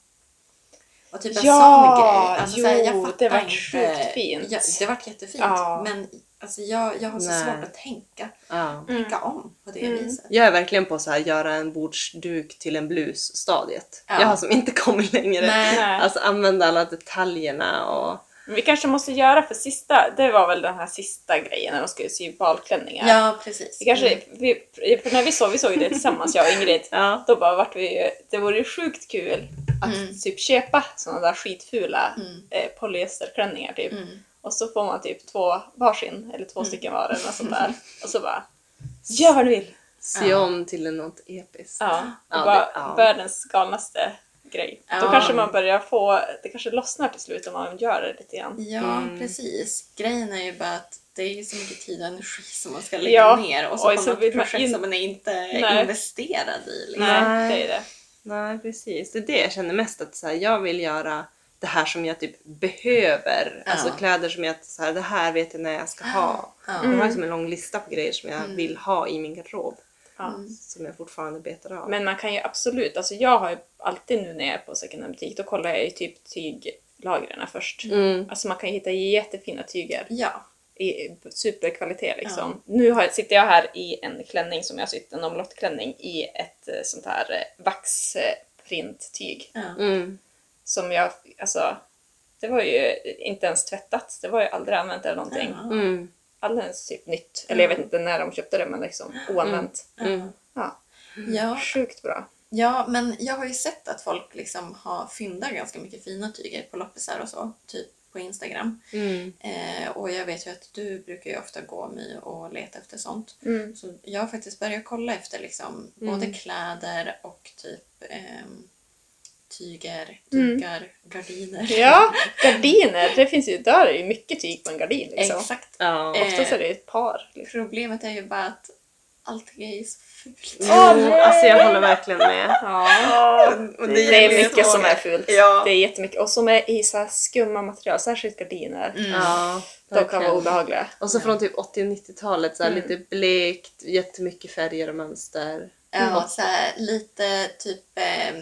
Och typ en Ja, sån grej. Alltså, så här, jo, jag fattar det vart sjukt fint. Ja, det vart jättefint. Ja. Men alltså, jag, jag har så Nej. svårt att tänka, Ja. tänka om på det Mm. viset. Jag är verkligen på så här göra en bordsduk till en blus stadiet. Ja. Jag har som inte kommit längre. Nej. Alltså använda alla detaljerna och... Men Vi kanske måste göra för sista, det var väl den här sista grejen när de skulle sy balklänningar. Ja, precis. Vi kanske, Mm. vi, för när vi såg, vi såg ju det tillsammans jag och Ingrid. (laughs) Ja. Då bara vart vi det vore ju sjukt kul att Mm. typ köpa sådana där skitfula Mm. eh, polyesterklänningar typ. Mm. Och så får man typ två varsin eller två stycken var eller något sånt där. (laughs) Och så bara gör vad du vill. Sy Ja. om till något episkt. Ja, Ja, bara det- ja. världens galnaste grej. Då Ja. kanske man börjar få, det kanske lossnar till slut om man gör det lite grann. Ja, Mm. precis. Grejen är ju bara att det är ju så mycket tid och energi som man ska lägga Ja. ner och så Oj, så vill man projekt in- som man inte är investerad i. Liksom. Nej, det är det. Nej precis, det är det jag känner mest att så här, jag vill göra det här som jag typ behöver. Ja. Alltså kläder som jag, så här, det här vet jag när jag ska ha. Ja. Jag Mm. har liksom en lång lista på grejer som jag vill ha i min garderob. Ja. Mm. Som jag fortfarande betar av. Men man kan ju absolut, alltså jag har ju alltid nu när jag är på second hand butik, då kollar jag ju typ tyglagren först. Mm. Alltså man kan ju hitta jättefina tyger Ja. i superkvalitet liksom. Nu har, sitter jag här i en klänning som jag sytt, en omlottklänning i ett eh, sånt här eh, vaxprinttyg. Ja. Mm. Som jag, alltså, det var ju inte ens tvättat, det var ju aldrig använt eller någonting. Ja. Mm. Alldeles typ nytt. Eller jag vet inte när de köpte det men liksom oanvänt. Mm. Ja, Ja. sjukt bra. ja, men jag har ju sett att folk liksom har fyndat ganska mycket fina tyger på loppisar och så, typ på Instagram. Mm. Eh, och jag vet ju att du brukar ju ofta gå My och leta efter sånt. Mm. Så jag har faktiskt börjat kolla efter liksom Mm. både kläder och typ ehm, tyger, Mm. dukar, gardiner. Ja, (laughs) gardiner. Det finns ju, där är ju mycket tyg på en gardin liksom. Exakt. Ja. Oftast är det ju ett par. Liksom. Problemet är ju bara att allting är ju så fult. Jo, nej! alltså jag håller verkligen med. Ja. Och Det, ger är mycket så- som är fult. Ja. Det är jättemycket. Och som är i så här skumma material, särskilt gardiner. Mm. Ja, De kan vara obehagliga. Och så från typ 80 och 90-talet, så här, Mm. lite blekt, jättemycket färger och mönster. Ja, så här, lite typ eh,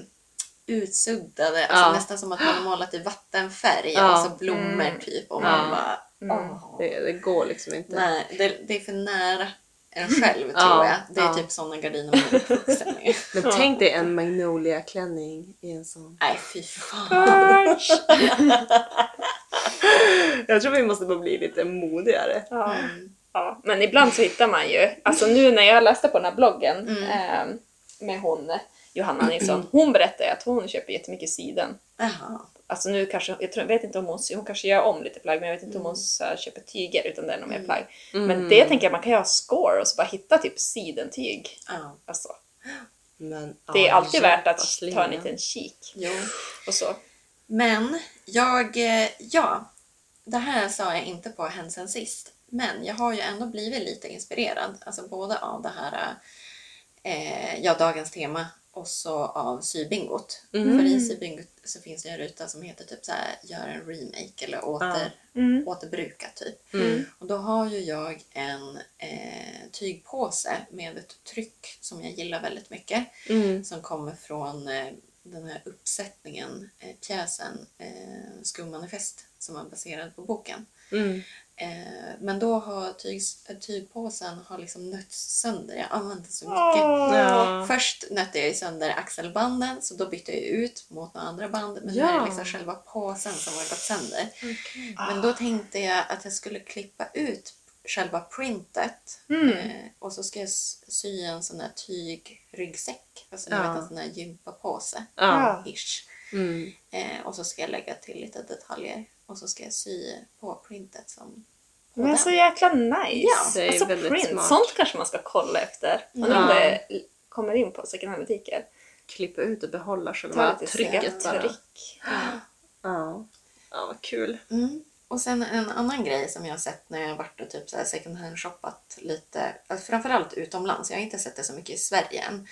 utsuddade, alltså Ja. nästan som att man har målat i vattenfärg Ja. och så blommor Mm. typ och Ja. man bara Mm. åh. Det, det går liksom inte. Nej, det, det är för nära en själv Ja, tror jag. Det är ja. typ sådana gardiner man är uppvuxen med. Men Ja. tänk dig en Magnolia-klänning i en sån. Nej fy fan. (laughs) Jag tror vi måste bara bli lite modigare. Ja. Mm. ja. Men ibland så hittar man ju, alltså nu när jag läste på den här bloggen Mm. eh, med hon Johanna Nilsson, hon berättade att hon köper jättemycket siden. Jaha. Alltså nu kanske, jag, tror, jag vet inte om hon, hon kanske gör om lite plagg men jag vet inte om hon så här, köper tyger utan det är nog mer Mm. plagg. Mm. Men det tänker jag man kan ju ha score och så bara hitta typ sidentyg. Ja. Alltså, Men, det är alltid värt att ta en liten kik Jo. och så. Men jag, eh, ja. Det här sa jag inte på Hen sen sist. Men jag har ju ändå blivit lite inspirerad. Alltså både av det här, eh, ja dagens tema och så av sybingot. Mm. För i sybingot så finns det en ruta som heter typ så här, gör en remake eller åter, Mm. återbruka typ. Mm. Och då har ju jag en eh, tygpåse med ett tryck som jag gillar väldigt mycket. Mm. Som kommer från eh, den här uppsättningen, eh, pjäsen eh, Skummanifest som är baserad på boken. Eh, men då har tygs, eh, tygpåsen har liksom nötts sönder. Jag använde så mycket. Ja. Först nötte jag sönder axelbanden så då bytte jag ut mot några andra band. Men nu är Ja. det liksom själva påsen som har gått sönder. Okej. Men då tänkte jag att jag skulle klippa ut själva printet Mm. eh, och så ska jag sy en sån där tygryggsäck. Alltså ni Ja. vet en sån där gympapåse. Ja. Ish. Mm. Eh, och så ska jag lägga till lite detaljer och så ska jag sy på printet som Men så jäkla nice! Ja, det är alltså väldigt print, smart. sånt kanske man ska kolla efter. Undrar om Ja. det kommer in på second hand-butiker. Klippa ut och behålla själva trycket bara. tryck. Ja. ja, vad kul. Mm. Och sen en annan grej som jag har sett när jag har varit och typ så här second hand shoppat lite, alltså framförallt utomlands, jag har inte sett det så mycket i Sverige än.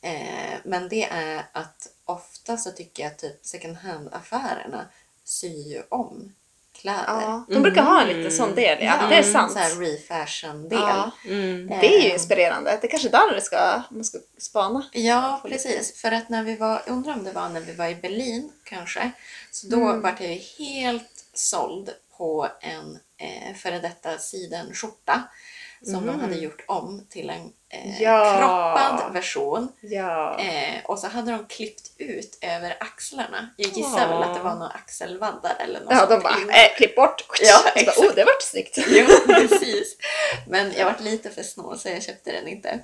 Eh, men det är att ofta så tycker jag att typ second hand affärerna syr ju om kläder. Ja, de brukar ha en liten sån del, ja. Det är sant. Så här refashion-del. Ja, Mm. det är ju inspirerande. Det är kanske där det ska, man ska spana. Ja, precis. För att när vi var, jag undrar om det var när vi var i Berlin kanske, så då Mm. var jag helt såld på en eh, före detta sidenskjorta som de hade gjort om till en eh, Mm. Ja. kroppad version. Ja. Eh, och så hade de klippt ut över axlarna. Jag gissar väl att det var några axelvaddar eller något Ja, sånt de bara, eh, klipp bort. (laughs) Ja, Så bara, exakt. oh, det vart snyggt. Jo, precis. Men jag var lite för snål så jag köpte den inte.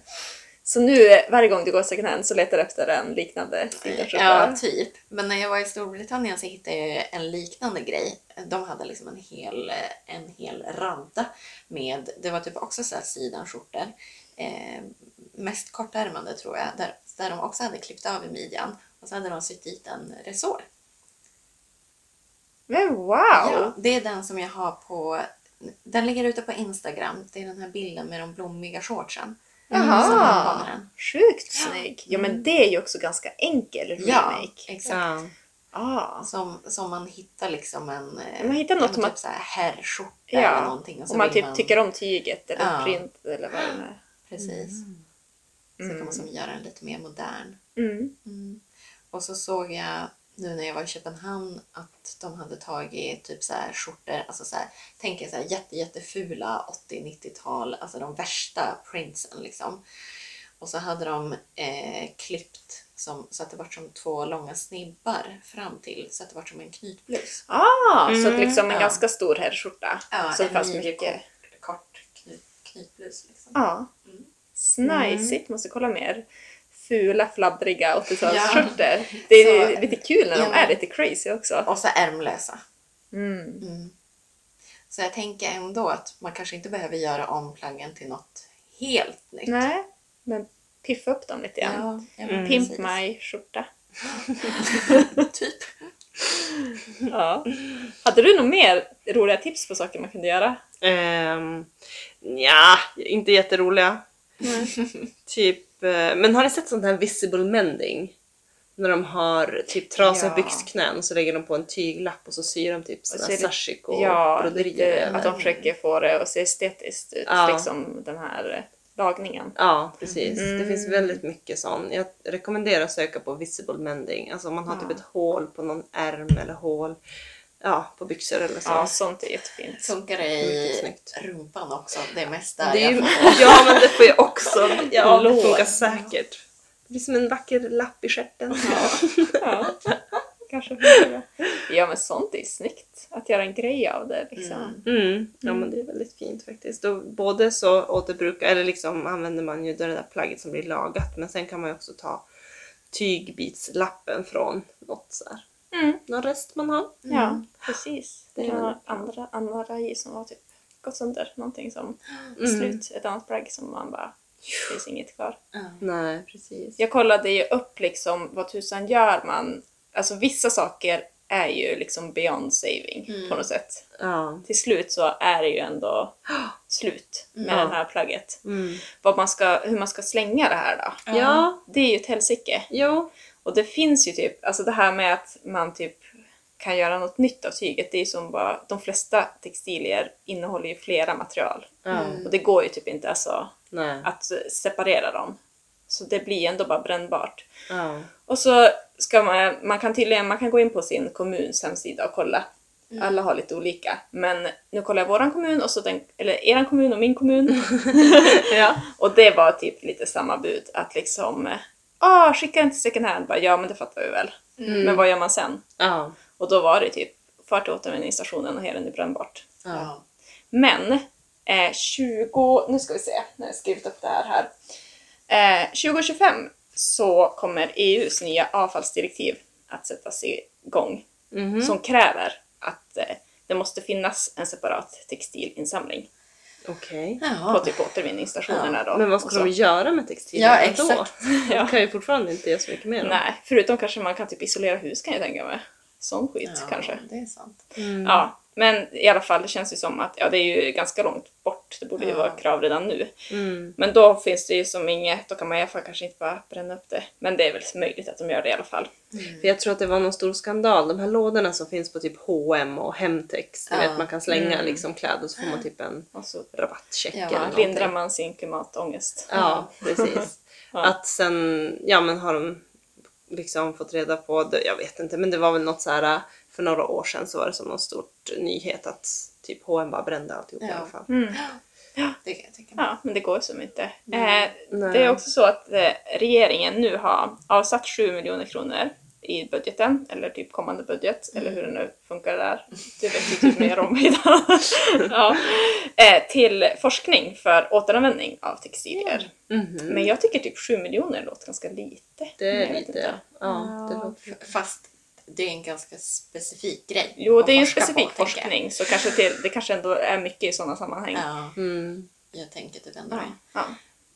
Så nu varje gång du går second hand så letar du efter en liknande? Ja, typ. Men när jag var i Storbritannien så hittade jag en liknande grej. De hade liksom en hel, en hel radda med, det var typ också så här sidenskjortor. Eh, mest kortärmade tror jag, där, där de också hade klippt av i midjan. Och så hade de sytt dit en resår. Men wow! Ja, det är den som jag har på, den ligger ute på Instagram. Det är den här bilden med de blommiga shortsen. Man Jaha! den. Sjukt snygg! Ja men det är ju också ganska enkel Ja, remake. exakt. Ja. Ah. Som, som man hittar liksom en... Man hittar något att- typ så här herrskjorta Ja, eller någonting. Och så Om man typ tycker om tyget eller Ja. print eller vad det är. Precis. Så kan man som göra den lite mer modern. Mm. Mm. Och så såg jag nu när jag var i Köpenhamn att de hade tagit typ så här skjortor, alltså så här, tänk er så här jätte, jättefula 80-90-tal, alltså de värsta printsen liksom. Och så hade de eh, klippt som, så att det var som två långa snibbar fram till så att det var som en knytblus. Ah, så att Mm, liksom en ja. ganska stor herrskjorta. så det en fanns mycket mycket... kort, kort knyt, knytblus. Liksom. Ja. Mm. Snajsigt, måste kolla mer. Fula, fladdriga 80-talsskjortor. Ja. Det är Så- lite kul när de Ja. är lite crazy också. Och så ärmlösa. Mm. Mm. Så jag tänker ändå att man kanske inte behöver göra om plaggen till något helt nytt. Nej, men piffa upp dem lite grann. Ja, Mm. Pimp my skjorta. (laughs) Typ. Ja. Hade du något mer roliga tips på saker man kunde göra? Um, ja, inte jätteroliga. typ, men har ni sett sånt här visible mending? När de har typ trasiga Ja. byxknän så lägger de på en tyglapp och så syr de typ sådana så är det- sashik och ja, broderier. att de försöker få det att se estetiskt ut. Ja. Liksom den här eh, lagningen. Ja, precis. Det Mm. finns väldigt mycket sån. Jag rekommenderar att söka på visible mending. Alltså om man har Ja. typ ett hål på någon ärm eller hål ja, på byxor eller så. Ja, sånt är jättefint. Funkar det i snyggt. rumpan också? Det är mest där Det är ju, (laughs) ja, men det får jag också. Ja, det funkar säkert. Det blir som en vacker lapp i stjärten. Ja, (laughs) kanske funkar det. Ja, men sånt är ju snyggt. Att göra en grej av det liksom. Mm. Mm. Ja men det är väldigt fint faktiskt. Och både så återbrukar, eller liksom använder man ju det där plagget som blir lagat men sen kan man ju också ta tygbitslappen från något så här. Mm. Någon rest man har. Ja, precis. Det är var väldigt bra. andra, andra i som var typ gått sönder. Någonting som Mm. slut. Ett annat plagg som man bara, det finns inget kvar. Ja. Nej precis. Jag kollade ju upp liksom vad tusan gör man. Alltså vissa saker är ju liksom beyond saving Mm. på något sätt. Ja. Till slut så är det ju ändå (gasps) slut med Ja. det här plagget. Mm. Vad man ska, hur man ska slänga det här då. Ja. Det är ju ett helsike. Jo. Och det finns ju typ, alltså det här med att man typ kan göra något nytt av tyget, det är ju som bara, de flesta textilier innehåller ju flera material. Mm. Och det går ju typ inte alltså Nej. att separera dem. Så det blir ändå bara brännbart. Ja. Och så ska man, man kan tydligen, man kan gå in på sin kommuns hemsida och kolla. Alla har lite olika. Men nu kollar jag våran kommun, och så den, eller eran kommun och min kommun. (laughs) ja. och det var typ lite samma bud. Att liksom, eh, ah, skicka den till second hand. Bara, ja men det fattar vi väl. Men vad gör man sen? Ja. Och då var det typ, far till återvinningsstationen och ha den i brännbart. Ja. Men eh, 20, nu ska vi se när jag skrivit upp det här här. Eh, 2025 så kommer EUs nya avfallsdirektiv att sättas igång. Mhm. Som kräver att eh, det måste finnas en separat textilinsamling Okej. på Jaha. typ återvinningsstationerna då. Men vad ska de göra med textilier Ja, då? exakt. De kan ju fortfarande inte göra så mycket mer. Nej, förutom kanske man kan typ isolera hus kan jag tänka mig. Sån skit Ja, kanske. det är sant. Mm. Ja, Men i alla fall, det känns ju som att ja, det är ju ganska långt bort. Det borde ju Ja. vara krav redan nu. Mm. Men då finns det ju som inget, då kan man i alla fall kanske inte bara bränna upp det. Men det är väl möjligt att de gör det i alla fall. För jag tror att det var någon stor skandal. De här lådorna som finns på typ H&M och Hemtex. Ja. vet man kan slänga Mm. liksom kläder så får man typ en rabattcheck Ja, eller lindrar man sin klimatångest. Ja, precis. (laughs) Ja. Att sen, ja men har de liksom fått reda på, det, jag vet inte, men det var väl något så här för några år sedan så var det som någon stort nyhet att typ H&M bara brände alltihop i Ja. alla fall. Mm. Det kan jag tänka mig. Ja, men det går som inte. Eh, Nej. det är också så att eh, regeringen nu har avsatt 7 miljoner kronor i budgeten, eller typ kommande budget, eller hur det nu funkar där. Det vet du typ mer om (laughs) (laughs) ja. eh, till forskning för återanvändning av textilier. Mhm. Men jag tycker typ 7 miljoner låter ganska lite. Det är lite, ja. Det Ja. låter... Fast det är en ganska specifik grej. Jo, det är ju på, specifik jag. forskning, så kanske till, det kanske ändå är mycket i sådana sammanhang. Ja, Mm. jag tänker typ ändå Ja. det. Ja.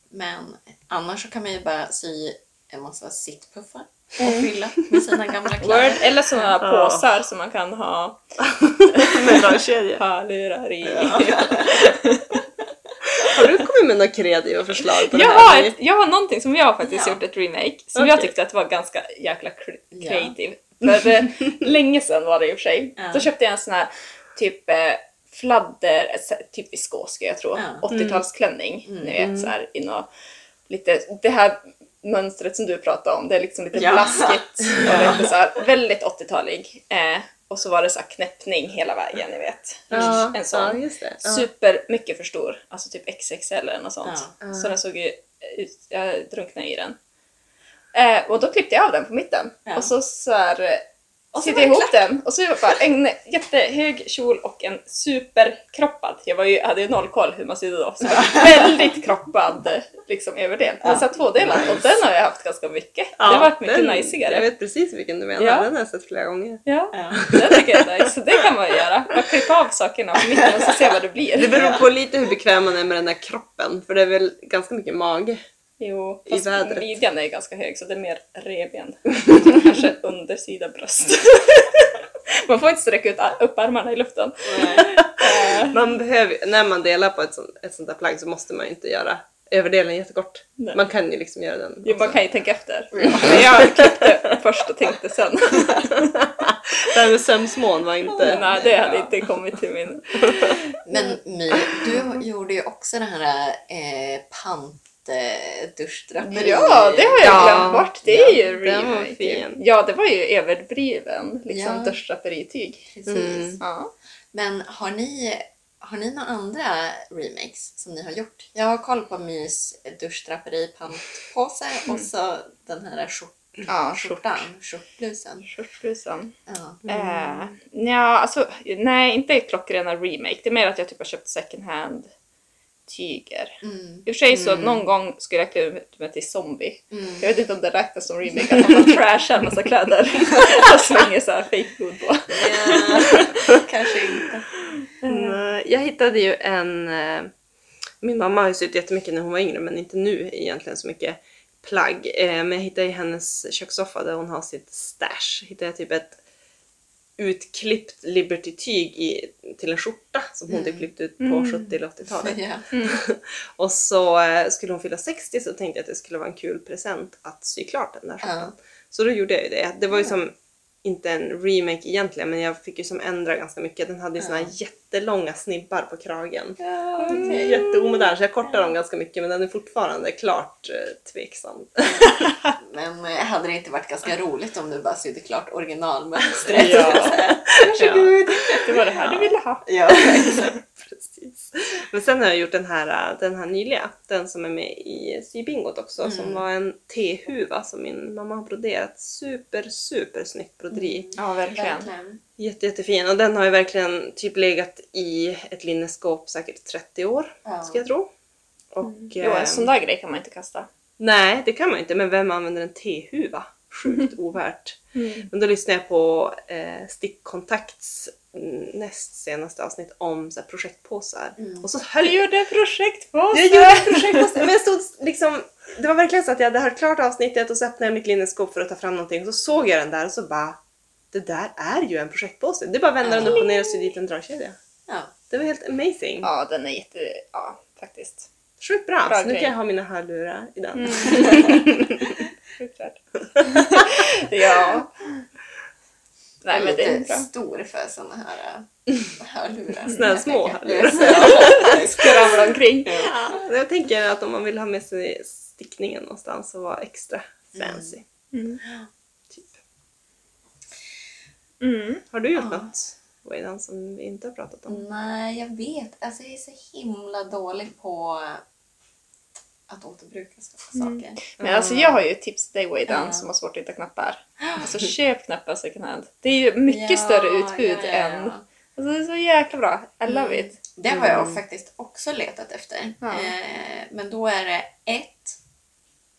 Men annars så kan man ju bara sy en massa sittpuffar och Mm. fylla med sina gamla (laughs) Word, kläder. eller sådana Ja. påsar som man kan ha (laughs) Med (laughs) hörlurar i. Har du kommit med några kreativa förslag på det Jag här? har, ett, jag har någonting som jag har faktiskt Ja. gjort ett remake som jag Okej. tyckte att var ganska jäkla cre- Ja. creative. För eh, länge sedan var det i och för sig. Ja. Då köpte jag en sån här typ eh, fladder, eh, typ viskos ska jag tro, Ja. 80-talsklänning. Mm. Ni vet så här in och lite, det här mönstret som du pratade om, det är liksom lite Ja. blaskigt (laughs) och lite så här, väldigt 80-talig. Eh, och så var det så här knäppning hela vägen, ni vet. Ja, En sån. ja. Ja. Super mycket för stor, alltså typ XXL eller något sånt. Så den såg ju ut, jag drunknade i den. Eh, och då klippte jag av den på mitten och så, så här, Och så ihop den och så bara en jättehög kjol och en superkroppad. Jag var ju, hade ju noll koll hur man sydde då. Så (laughs) väldigt kroppad liksom överdel. Ja. Den satt tvådelad och den har jag haft ganska mycket. Ja, det har varit mycket den- najsigare. Jag vet precis vilken du menar, Ja. den har jag sett flera gånger. Ja, Ja. det tycker jag är nice. Så det kan man ju göra. Man klipper av sakerna på mitten och så ser vad det blir. Det beror på lite hur bekväm man är med den där kroppen, för det är väl ganska mycket mage. Jo, i fast vädret. midjan är ganska hög så det är mer revben. (laughs) Kanske undersida bröst. (laughs) man får inte sträcka ut upp armarna i luften. (laughs) Eh, Man behöver, när man delar på ett sånt, ett sånt där plagg så måste man ju inte göra överdelen jättekort. Nej. Man kan ju liksom göra den. jo, man också. kan ju tänka efter. Men jag klippte först och tänkte sen. Det här med sömsmån var inte... Nej, det hade inte kommit till min... Men My, du gjorde ju också den här eh, pantduschdraperi. Ja, det har jag Ja, glömt bort. Det är ju var remake. fin. Ja, det var ju överdriven liksom, Ja. duschdraperityg. Mm. Ja. Men har ni, har ni några andra remakes som ni har gjort? Jag har koll på Mys duschdraperi pantpåse och så den här skjort, Ja, skjortan, skjortblusen. Skjortblusen. Ja. Eh, ja, alltså, nej, inte klockrena remake. Det är mer att jag typ har köpt second hand tyger. Mm. I och för sig så Mm. någon gång skulle jag klä ut mig till zombie. Mm. Jag vet inte om det räknas som remake, att man trashar en massa kläder (laughs) och slänger så här fake food på. Ja, kanske inte. Nej, Jag hittade ju en... eh, Min mamma har ju sytt jättemycket när hon var yngre men inte nu egentligen så mycket plagg. Eh, Men jag hittade i hennes kökssoffa där hon har sitt stash. Hittade jag typ ett utklippt Liberty-tyg till en skjorta som hon typ klippte ut på Mm. 70 eller 80-talet. Ja. (laughs) Och så eh, skulle hon fylla 60 så tänkte jag att det skulle vara en kul present att sy klart den där skjortan. Så då gjorde jag ju det. Det var ju som inte en remake egentligen men jag fick ju som ändra ganska mycket. Den hade ju såna här Ja. Jättelånga snibbar på kragen. Ja, Mm, okej. Jätteomodern så jag kortade dem ganska mycket men den är fortfarande klart eh, tveksam. (laughs) Men eh, hade det inte varit ganska roligt om du bara sydde klart originalmönstret? Ja. (laughs) Varsågod! Det var det här du ville ha. Ja. (laughs) Precis. Men sen har jag gjort den här, äh, den här nyliga, den som är med i sybingot också, Mm. som var en tehuva som min mamma har broderat. Super, super snyggt broderi. Ja, verkligen. Verkligen. Jätte, jättefin och den har ju verkligen typ legat i ett linneskåp säkert 30 år, Ja. ska jag tro. Och, Jo, eh, en sån där grej kan man inte kasta. Nej, det kan man inte, men vem använder en tehuva? Sjukt ovärt. Men då lyssnade jag på eh, Stickkontakts mm, näst senaste avsnitt om så här, projektpåsar. Mm. Och så höll Du gjorde projektpåse! Jag gjorde ett projektpåse, men jag stod liksom... Det var verkligen så att jag hade hört klart avsnittet och så öppnade jag mitt linneskåp för att ta fram någonting och så såg jag den där och så bara det där är ju en projektpåse. Det är bara att vända den upp och ner och sy dit en dragkedja. Ja. Det var helt amazing. Ja, den är jätte... Ja, faktiskt. Sjukt bra. Bra så nu kan jag ha mina hörlurar i den. (laughs) Sjukt värt. (laughs) ja. Nej, men det är bra. stor för såna här äh, hörlurar. Såna här små hörlurar. (laughs) Skravla omkring. Ja, jag tänker att om man vill ha med sig stickningen någonstans och vara extra fancy. Mm. Typ. Mm. Har du gjort Ja. något Waydan som vi inte har pratat om? Nej, jag vet. Alltså jag är så himla dålig på att återbruka Mm. saker. Men alltså jag har ju ett tips till dig Waydan Ja. som har svårt att hitta knappar. (gasps) Alltså köp knappar second hand. Det är ju mycket Ja, större utbud ja, ja, än... Alltså det är så jäkla bra. I love Mm. it. Det har jag Mm. faktiskt också letat efter. Eh, men då är det ett,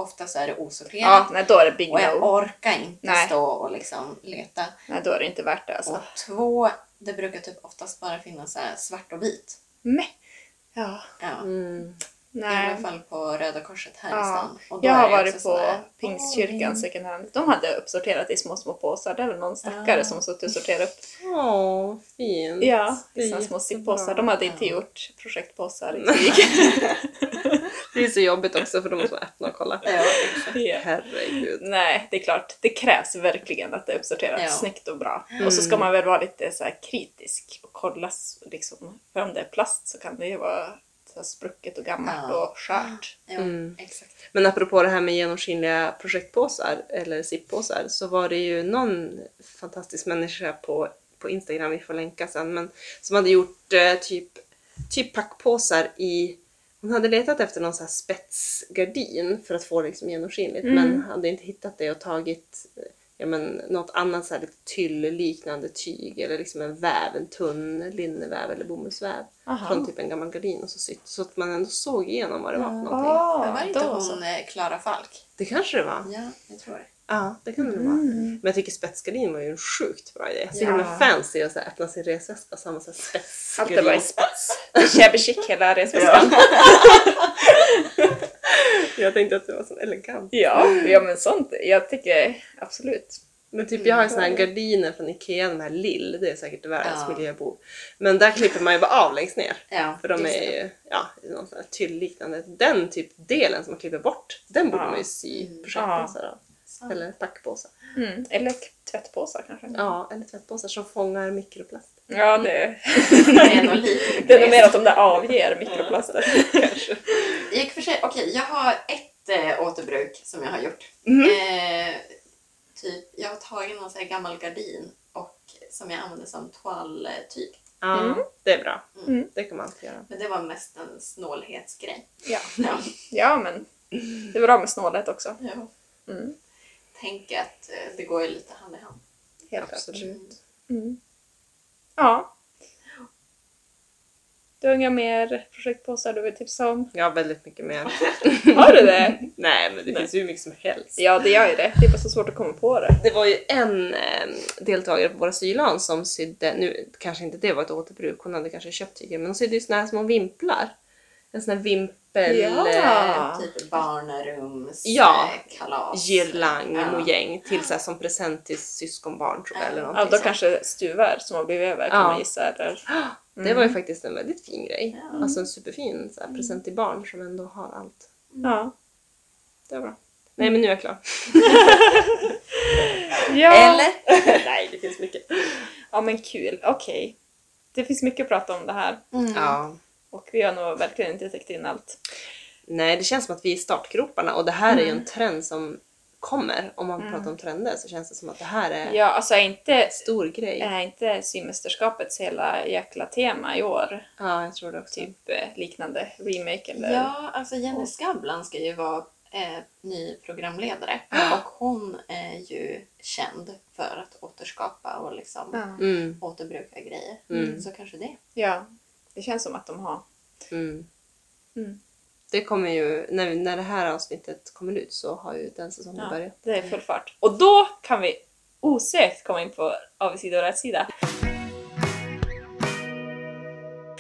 ofta så är det osorterat. Ja, nej då är det big Och jag no. orkar inte Nej. stå och liksom leta. Nej då är det inte värt det alltså. Och två, det brukar typ oftast bara finnas så här svart och vit. Men. Ja, Ja. Mm. I nej. alla fall på Röda Korset här i Ja. stan. Och då Jag har varit på Pingstkyrkan åh, second hand. De hade uppsorterat i små, små påsar. Det är väl någon stackare Ja. som suttit och sorterat upp. Åh, fint. Ja, i små sippåsar. De hade inte Ja. gjort projektpåsar i (laughs) krig. Det är så jobbigt också för de måste man öppna och kolla. Ja. Herregud. Nej, det är klart. Det krävs verkligen att det är uppsorterat Ja. snyggt och bra. Mm. Och så ska man väl vara lite så här kritisk och kolla liksom. För om det är plast så kan det ju vara så här sprucket och gammalt Ja. och skört. Ja, Mm. exakt. Men apropå det här med genomskinliga projektpåsar eller zippåsar så var det ju någon fantastisk människa på, på Instagram, vi får länka sen, men som hade gjort eh, typ, typ packpåsar i hon hade letat efter någon här spetsgardin för att få liksom genomskinligt Mm. men hade inte hittat det och tagit ja, men, något annat så här lite tyll-liknande tyg eller liksom en väv, en tunn linneväv eller bomullsväv Aha. från typ en gammal gardin och så sytt så att man ändå såg igenom vad det var för någonting. Ah, Men var det inte då så. hon eh, Klara Falk? Det kanske det var. Ja, jag tror det. Ja, det kan det nog vara. Mm. Men jag tycker spetsgardin var ju en sjukt bra idé. Så Ja. himla fancy att öppna sin resväska och så har man här Allt är bara i spetsgardin. spets. Shabby chic hela resväskan. Jag tänkte att det var så elegant. Ja, ja, men sånt. Jag tycker absolut. Men typ jag har såna här gardiner från Ikea, de här lill, det är säkert världens Ja. miljöbov. Men där klipper man ju bara av längst ner. Ja, För de är ju, ja, någon sån här tyll-liknande. Den typ delen som man klipper bort, den borde Ja. man ju sy Mm. projektpåsar Sant. Eller packpåsar. Mm. Eller tvättpåsar kanske. Ja, eller tvättpåsar som fångar mikroplast. Ja, det, (laughs) Det är nog lite (laughs) det är nog mer att de där avger mikroplaster. (laughs) Kanske. I och för sig, okej, jag har ett eh, återbruk som jag har gjort. Mhm. Eh, typ, jag har tagit någon sån här gammal gardin och som jag använder som toaltyg. Ja, Mm. det är bra. Mm. Det kan man alltid göra. Men det var mest en snålhetsgrej. Ja. Ja. ja, men det är bra med snålhet också. Ja. Mm. Tänk att eh, det går ju lite hand i hand. Helt Absolut. klart. Mm. Ja. Du har inga mer projektpåsar du vill tipsa om? Ja, väldigt mycket mer. (laughs) Har du det? Nej, men det Nej. finns ju hur mycket som helst. Ja, det gör ju det. Det är bara så svårt att komma på det. Det var ju en eh, deltagare på våra sylan som sydde, nu kanske inte det var ett återbruk, hon hade kanske köpt tyger, men hon sydde ju såna här små vimplar. En sån här vimpel... Ja. Eh, Typ barnrums, Ja. girlang, Ja. mojäng till så här, som present till syskonbarn tror jag. Ja. Eller Ja, då sånt. kanske stuvar som har blivit över kan Ja. man gissa. Eller? (gasps) Det var ju faktiskt en väldigt fin grej. Ja. Alltså en superfin så här, present till barn som ändå har allt. Ja. Det var bra. Nej men nu är jag klar. (laughs) Ja. Eller? (laughs) Nej det finns mycket. ja, men kul. Okej. Det finns mycket att prata om det här. Mm. Ja. Och vi har nog verkligen inte täckt in allt. Nej, det känns som att vi är i startgroparna och det här är ju Mm. en trend som kommer. Om man Mm. pratar om trender så känns det som att det här är Ja, alltså inte, en stor grej. är inte symästerskapets hela jäkla tema i år Ja, jag tror det också. typ eh, liknande remake eller? Ja, alltså Jenny Skavlan ska ju vara eh, ny programledare och hon är ju känd för att återskapa och liksom. Mm, återbruka grejer. Mm. Så kanske det. ja. Det känns som att de har. mm. Mm. Det kommer ju, när, när det här avsnittet kommer ut så har ju den säsongen Ja. börjat. Det är full fart. Och då kan vi osökt komma in på avigsida och rätsida.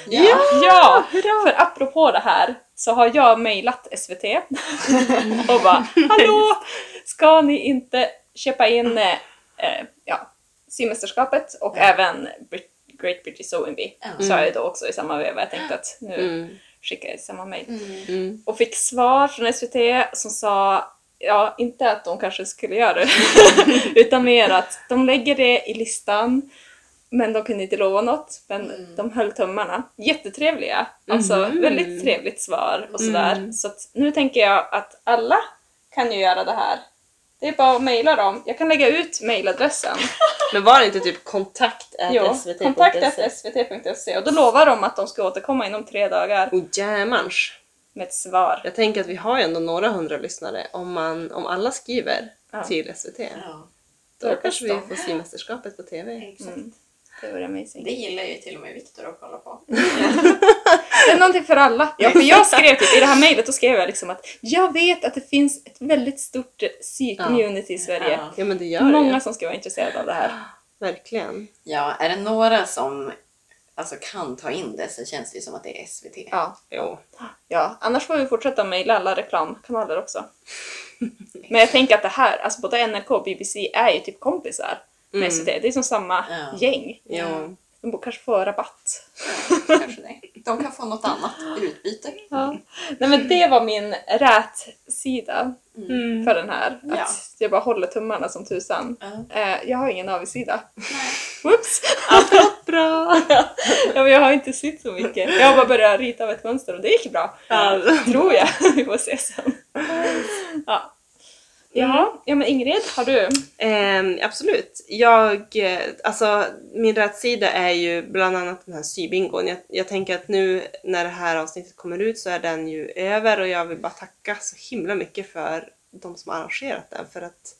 Ja! Ja! För apropå det här så har jag mejlat SVT (laughs) och bara Hallå! Ska ni inte köpa in eh, eh, ja, symästerskapet och Ja. även Brit- Great British Sewing Bee. Ja. Sa jag ju då också i samma veva. Jag tänkte att nu Mm. skickar jag samma mejl. Mm. Mm. Och fick svar från SVT som sa, ja inte att de kanske skulle göra det, (laughs) utan mer att de lägger det i listan men de kunde inte lova något, men Mm. de höll tummarna. Jättetrevliga, alltså Mhm. väldigt trevligt svar och sådär. Mm. Så att nu tänker jag att alla kan ju göra det här. Det är bara att mejla dem. Jag kan lägga ut mejladressen. (laughs) Men var det inte typ kontakt Jo, kontakt svt.se och då lovar de att de ska återkomma inom tre dagar Oh jämans. med ett svar. Jag tänker att vi har ju ändå några hundra lyssnare. Om, man, om alla skriver Ja. till SVT, Ja, då Då kanske vi får symästerskapet på TV. exakt. Mm. Det vore amazing. Det gillar ju till och med Viktor att kolla på. (laughs) Det är någonting för alla. Ja, för jag skrev typ, i det här mejlet, skrev jag liksom att jag vet att det finns ett väldigt stort sy-community i Sverige. Ja. Ja men det gör Många det som ska vara intresserade av det här. Verkligen. Ja, är det några som alltså, kan ta in det så känns det ju som att det är SVT. Ja. Jo. ja, annars får vi fortsätta mejla alla reklamkanaler också. (laughs) Men jag tänker att det här, alltså både NRK och BBC är ju typ kompisar med Mm. SVT. Det är som samma Ja. gäng. Jo. De borde kanske få rabatt. Ja, kanske det. De kan få något annat i utbyte. Ja. Nej men det var min rätsida Mm. för den här. Att Ja. jag bara håller tummarna som tusan. Ja. Eh, jag har ingen avigsida. Whoops! Bra! (laughs) ja, men jag har inte sytt så mycket. Jag har bara börjat rita av ett mönster och det gick bra. Ja. Tror jag. Vi får se sen. Ja. Jaha, ja men Ingrid, har du? Eh, absolut. Jag, eh, alltså min rättsida är ju bland annat den här sybingon. Jag, jag tänker att nu när det här avsnittet kommer ut så är den ju över och jag vill bara tacka så himla mycket för de som har arrangerat den för att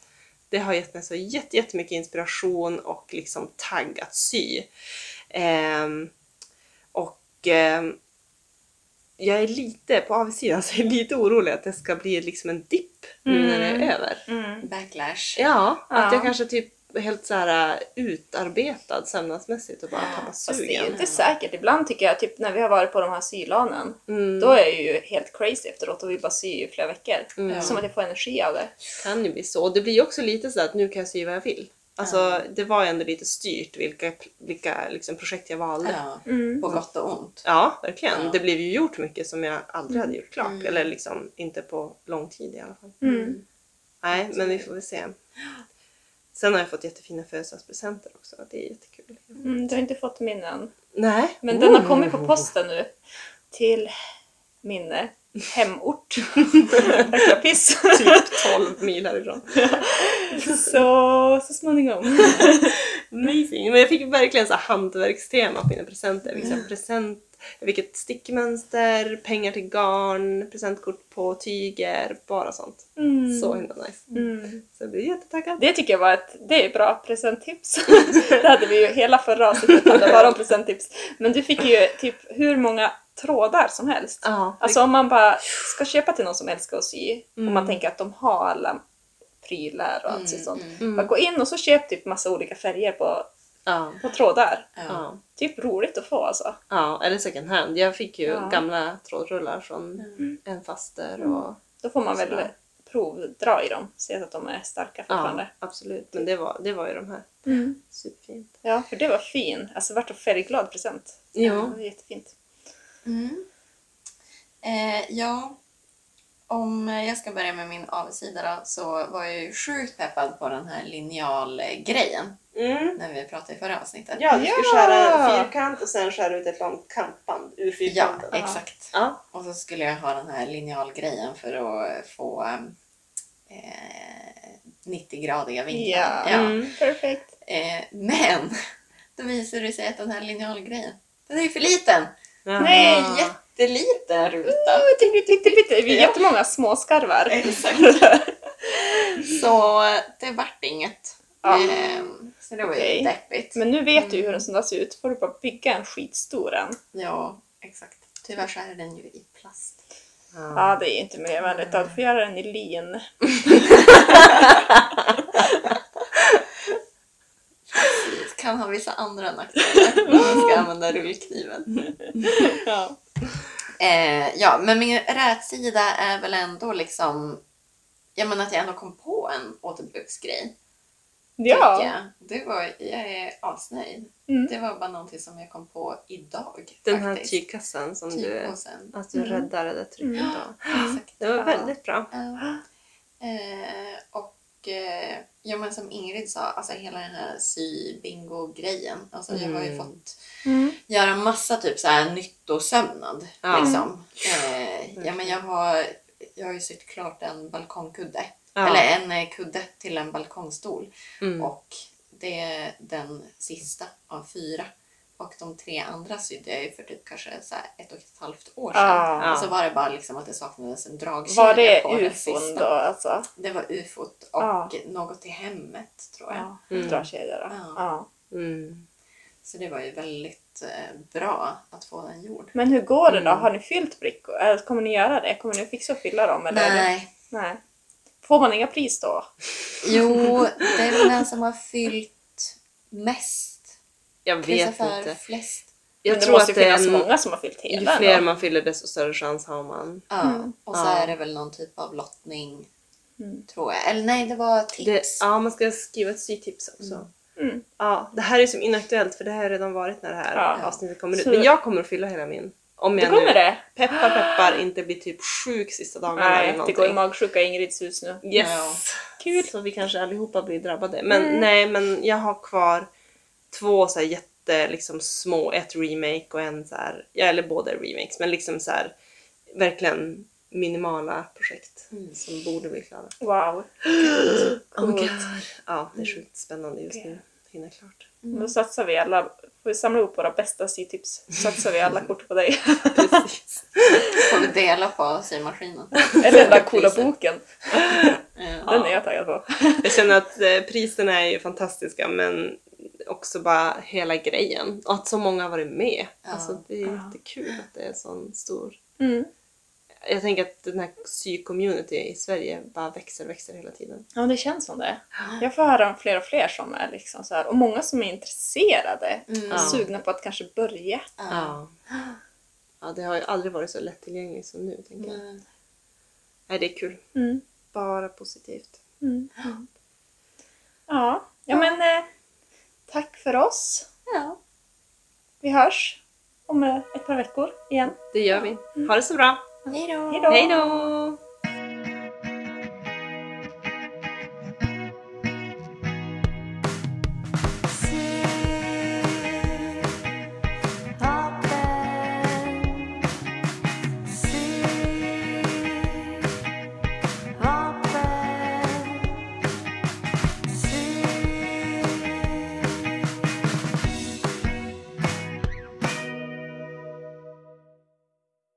det har gett mig så jätte, jättemycket inspiration och liksom tagg att sy. Eh, och ehm, jag är lite, på avsidan så är jag lite orolig att det ska bli liksom en dipp nu när det Mm. är över. Backlash. Ja, att Ja. jag kanske typ är helt så här äh, utarbetad sömnadsmässigt och bara tappar Fast det är sugen. inte säkert. Ibland tycker jag typ när vi har varit på de här sylanen, Mm, då är jag ju helt crazy efteråt och vill bara sy i flera veckor. Mm. Som att jag får energi av det. kan ju bli så. Och det blir ju också lite så att nu kan jag sy vad jag vill. Alltså Ja. det var ju ändå lite styrt vilka, vilka liksom, projekt jag valde. Ja, Ja, Mm. på gott och ont. verkligen. Ja. Det blev ju gjort mycket som jag aldrig hade gjort klart. Mm. Eller liksom inte på lång tid i alla fall. Mm. Nej, men vi får väl se. Sen har jag fått jättefina födelsedagspresenter också. Det är jättekul. Mm, du har inte fått min än. Nej. Men den har kommit på posten nu. Till min eh, hemort. (laughs) Jäkla piss. Typ 12 mil härifrån. (laughs) Så, så småningom. (laughs) Amazing. Men jag fick verkligen så hantverkstema på mina presenter. Jag fick, present, jag fick ett stickmönster, pengar till garn, presentkort på tyger, bara sånt. Mm. Så himla nice. Mm. Så jag blir jättetaggad. Det tycker jag var ett det är bra presenttips. det hade vi ju hela förra avsnittet bara om presenttips. Men du fick ju typ hur många trådar som helst. Ja, Alltså om man bara ska köpa till någon som älskar att sy och Mm. man tänker att de har alla prylar och allt Mm, sånt. mm. Mm. Bara gå in och så köp typ massa olika färger på, ja. på trådar. Ja. Ja. Typ roligt att få alltså. ja, eller second hand. Jag fick ju Ja. gamla trådrullar från Mm. en faster och Då får man väl Sådär. provdra i dem, se att de är starka fortfarande. ja, absolut. Men det var, det var ju de här. Mm. Superfint. Ja, för det var fin. Alltså vart en färgglad present. Jo. Det var jättefint. Mm. Eh, ja, om jag ska börja med min avigsida då, så var jag ju sjukt peppad på den här linjalgrejen Mm. när vi pratade i förra avsnittet. Ja, du ska Ja. skära en fyrkant och sen skära ut ett långt kantband ur Ja, fyrkanten. exakt. Ja. Och så skulle jag ha den här linjalgrejen för att få eh, 90-gradiga vinklar. Ja. Mm. Perfekt. Eh, men (laughs) då visade det sig att den här linjalgrejen, den är ju för liten. Ja. Nej. Jätteliten ruta. Lite, lite, lite. Vi är jättemånga småskarvar. Exakt. (laughs) Så det vart inget. Ja. Eh, så det var Okej. ju deppigt. Men nu vet du hur en sån där ser ut. får du bara bygga en skitstor en. Ja, exakt. Tyvärr så är den ju i plast. Ja, det är inte miljövänligt. Du får göra den i lin. (laughs) (laughs) Kan ha vissa andra nackdelar (laughs) om man ska använda rullkniven. Ja. Eh, ja, men min rätsida är väl ändå liksom... Jag menar att jag ändå kom på en återbruksgrej. Ja. jag. Det var, jag är asnöjd. Mm. Det var bara någonting som jag kom på idag. Den här faktiskt. tygkassen som du, att du Mm. räddade det trycket Mm. då. Exakt. Det var Ja. väldigt bra. Ja. Eh, och eh, ja, men som Ingrid sa, alltså hela den här sy-bingo-grejen. Alltså jag har ju Mm. fått Mm. göra massa typ så här nyttosömnad. Ja. Liksom. Eh, ja, men jag, har, jag har ju sytt klart en balkongkudde. Ja. Eller en eh, kudde till en balkongstol. Mm. Och det är den sista av fyra. Och de tre andra sydde jag ju för typ kanske så här ett och ett halvt år sedan. Ah. Och så var det bara liksom att det saknades en dragkedja Var det på den ufon sista. då alltså? Det var ufot och Ah. något i hemmet tror jag. Ja, Mm. dragkedja då. Ja. Mm. Så det var ju väldigt eh, bra att få den gjord. Men hur går det då? Mm. Har ni fyllt brickor? Eller kommer ni göra det? Kommer ni fixa och fylla dem? Eller? Nej. Nej. Får man inga pris då? Jo, (laughs) det är väl den som har fyllt mest. Jag vet inte. flest. Jag Men det tror måste att ju det är finnas en, många som har fyllt ju hela. fler då. man fyller desto större chans har man. Ja. Mm. Och så Ja. är det väl någon typ av lottning, Mm. tror jag. Eller nej, det var tips. Det, ja, man ska skriva ett sytips också. Mm. Mm. Ja, det här är som inaktuellt för det här har redan varit när det här Ja. avsnittet kommer ut. Men jag kommer att fylla hela min. Om jag kommer nu, det? peppar peppar, inte blir typ sjuk sista dagarna eller Nej, det någonting. går i magsjuka i Ingrids hus nu. Yes! Ja. Kul. Så vi kanske allihopa blir drabbade. Men Mm. nej, men jag har kvar två så här jätte liksom, små, ett remake och en så här, ja, eller båda remakes, men liksom så här verkligen minimala projekt Mm. som borde bli klara. Wow. (gasps) Oh my Coolt. God. Ja, det är sjukt spännande just nu. Hinna klart. Då satsar vi alla, får vi samla ihop våra bästa sytips, så satsar vi alla kort på dig. (laughs) Precis. Får vi dela på symaskinen. Eller den där coola Priset. boken. (laughs) Ja. Den är jag taggad på. Jag känner att eh, priserna är ju fantastiska men också bara hela grejen. Och att så många har varit med. Ja. Alltså det är Ja. jättekul att det är sån stor... Mm. Jag tänker att den här sy-community i Sverige bara växer och växer hela tiden. Ja, det känns som det. Jag får höra om fler och fler som är liksom så här, och många som är intresserade, Mm. Ja. sugna på att kanske börja. Ja. Ja, det har ju aldrig varit så lättillgängligt som nu tänker jag. Nej. Nej, det är kul. Mm. Bara positivt. Mm. Ja, ja men eh, tack för oss. Ja. Vi hörs om ett par veckor igen. Det gör vi. Ha det så bra. Hej då!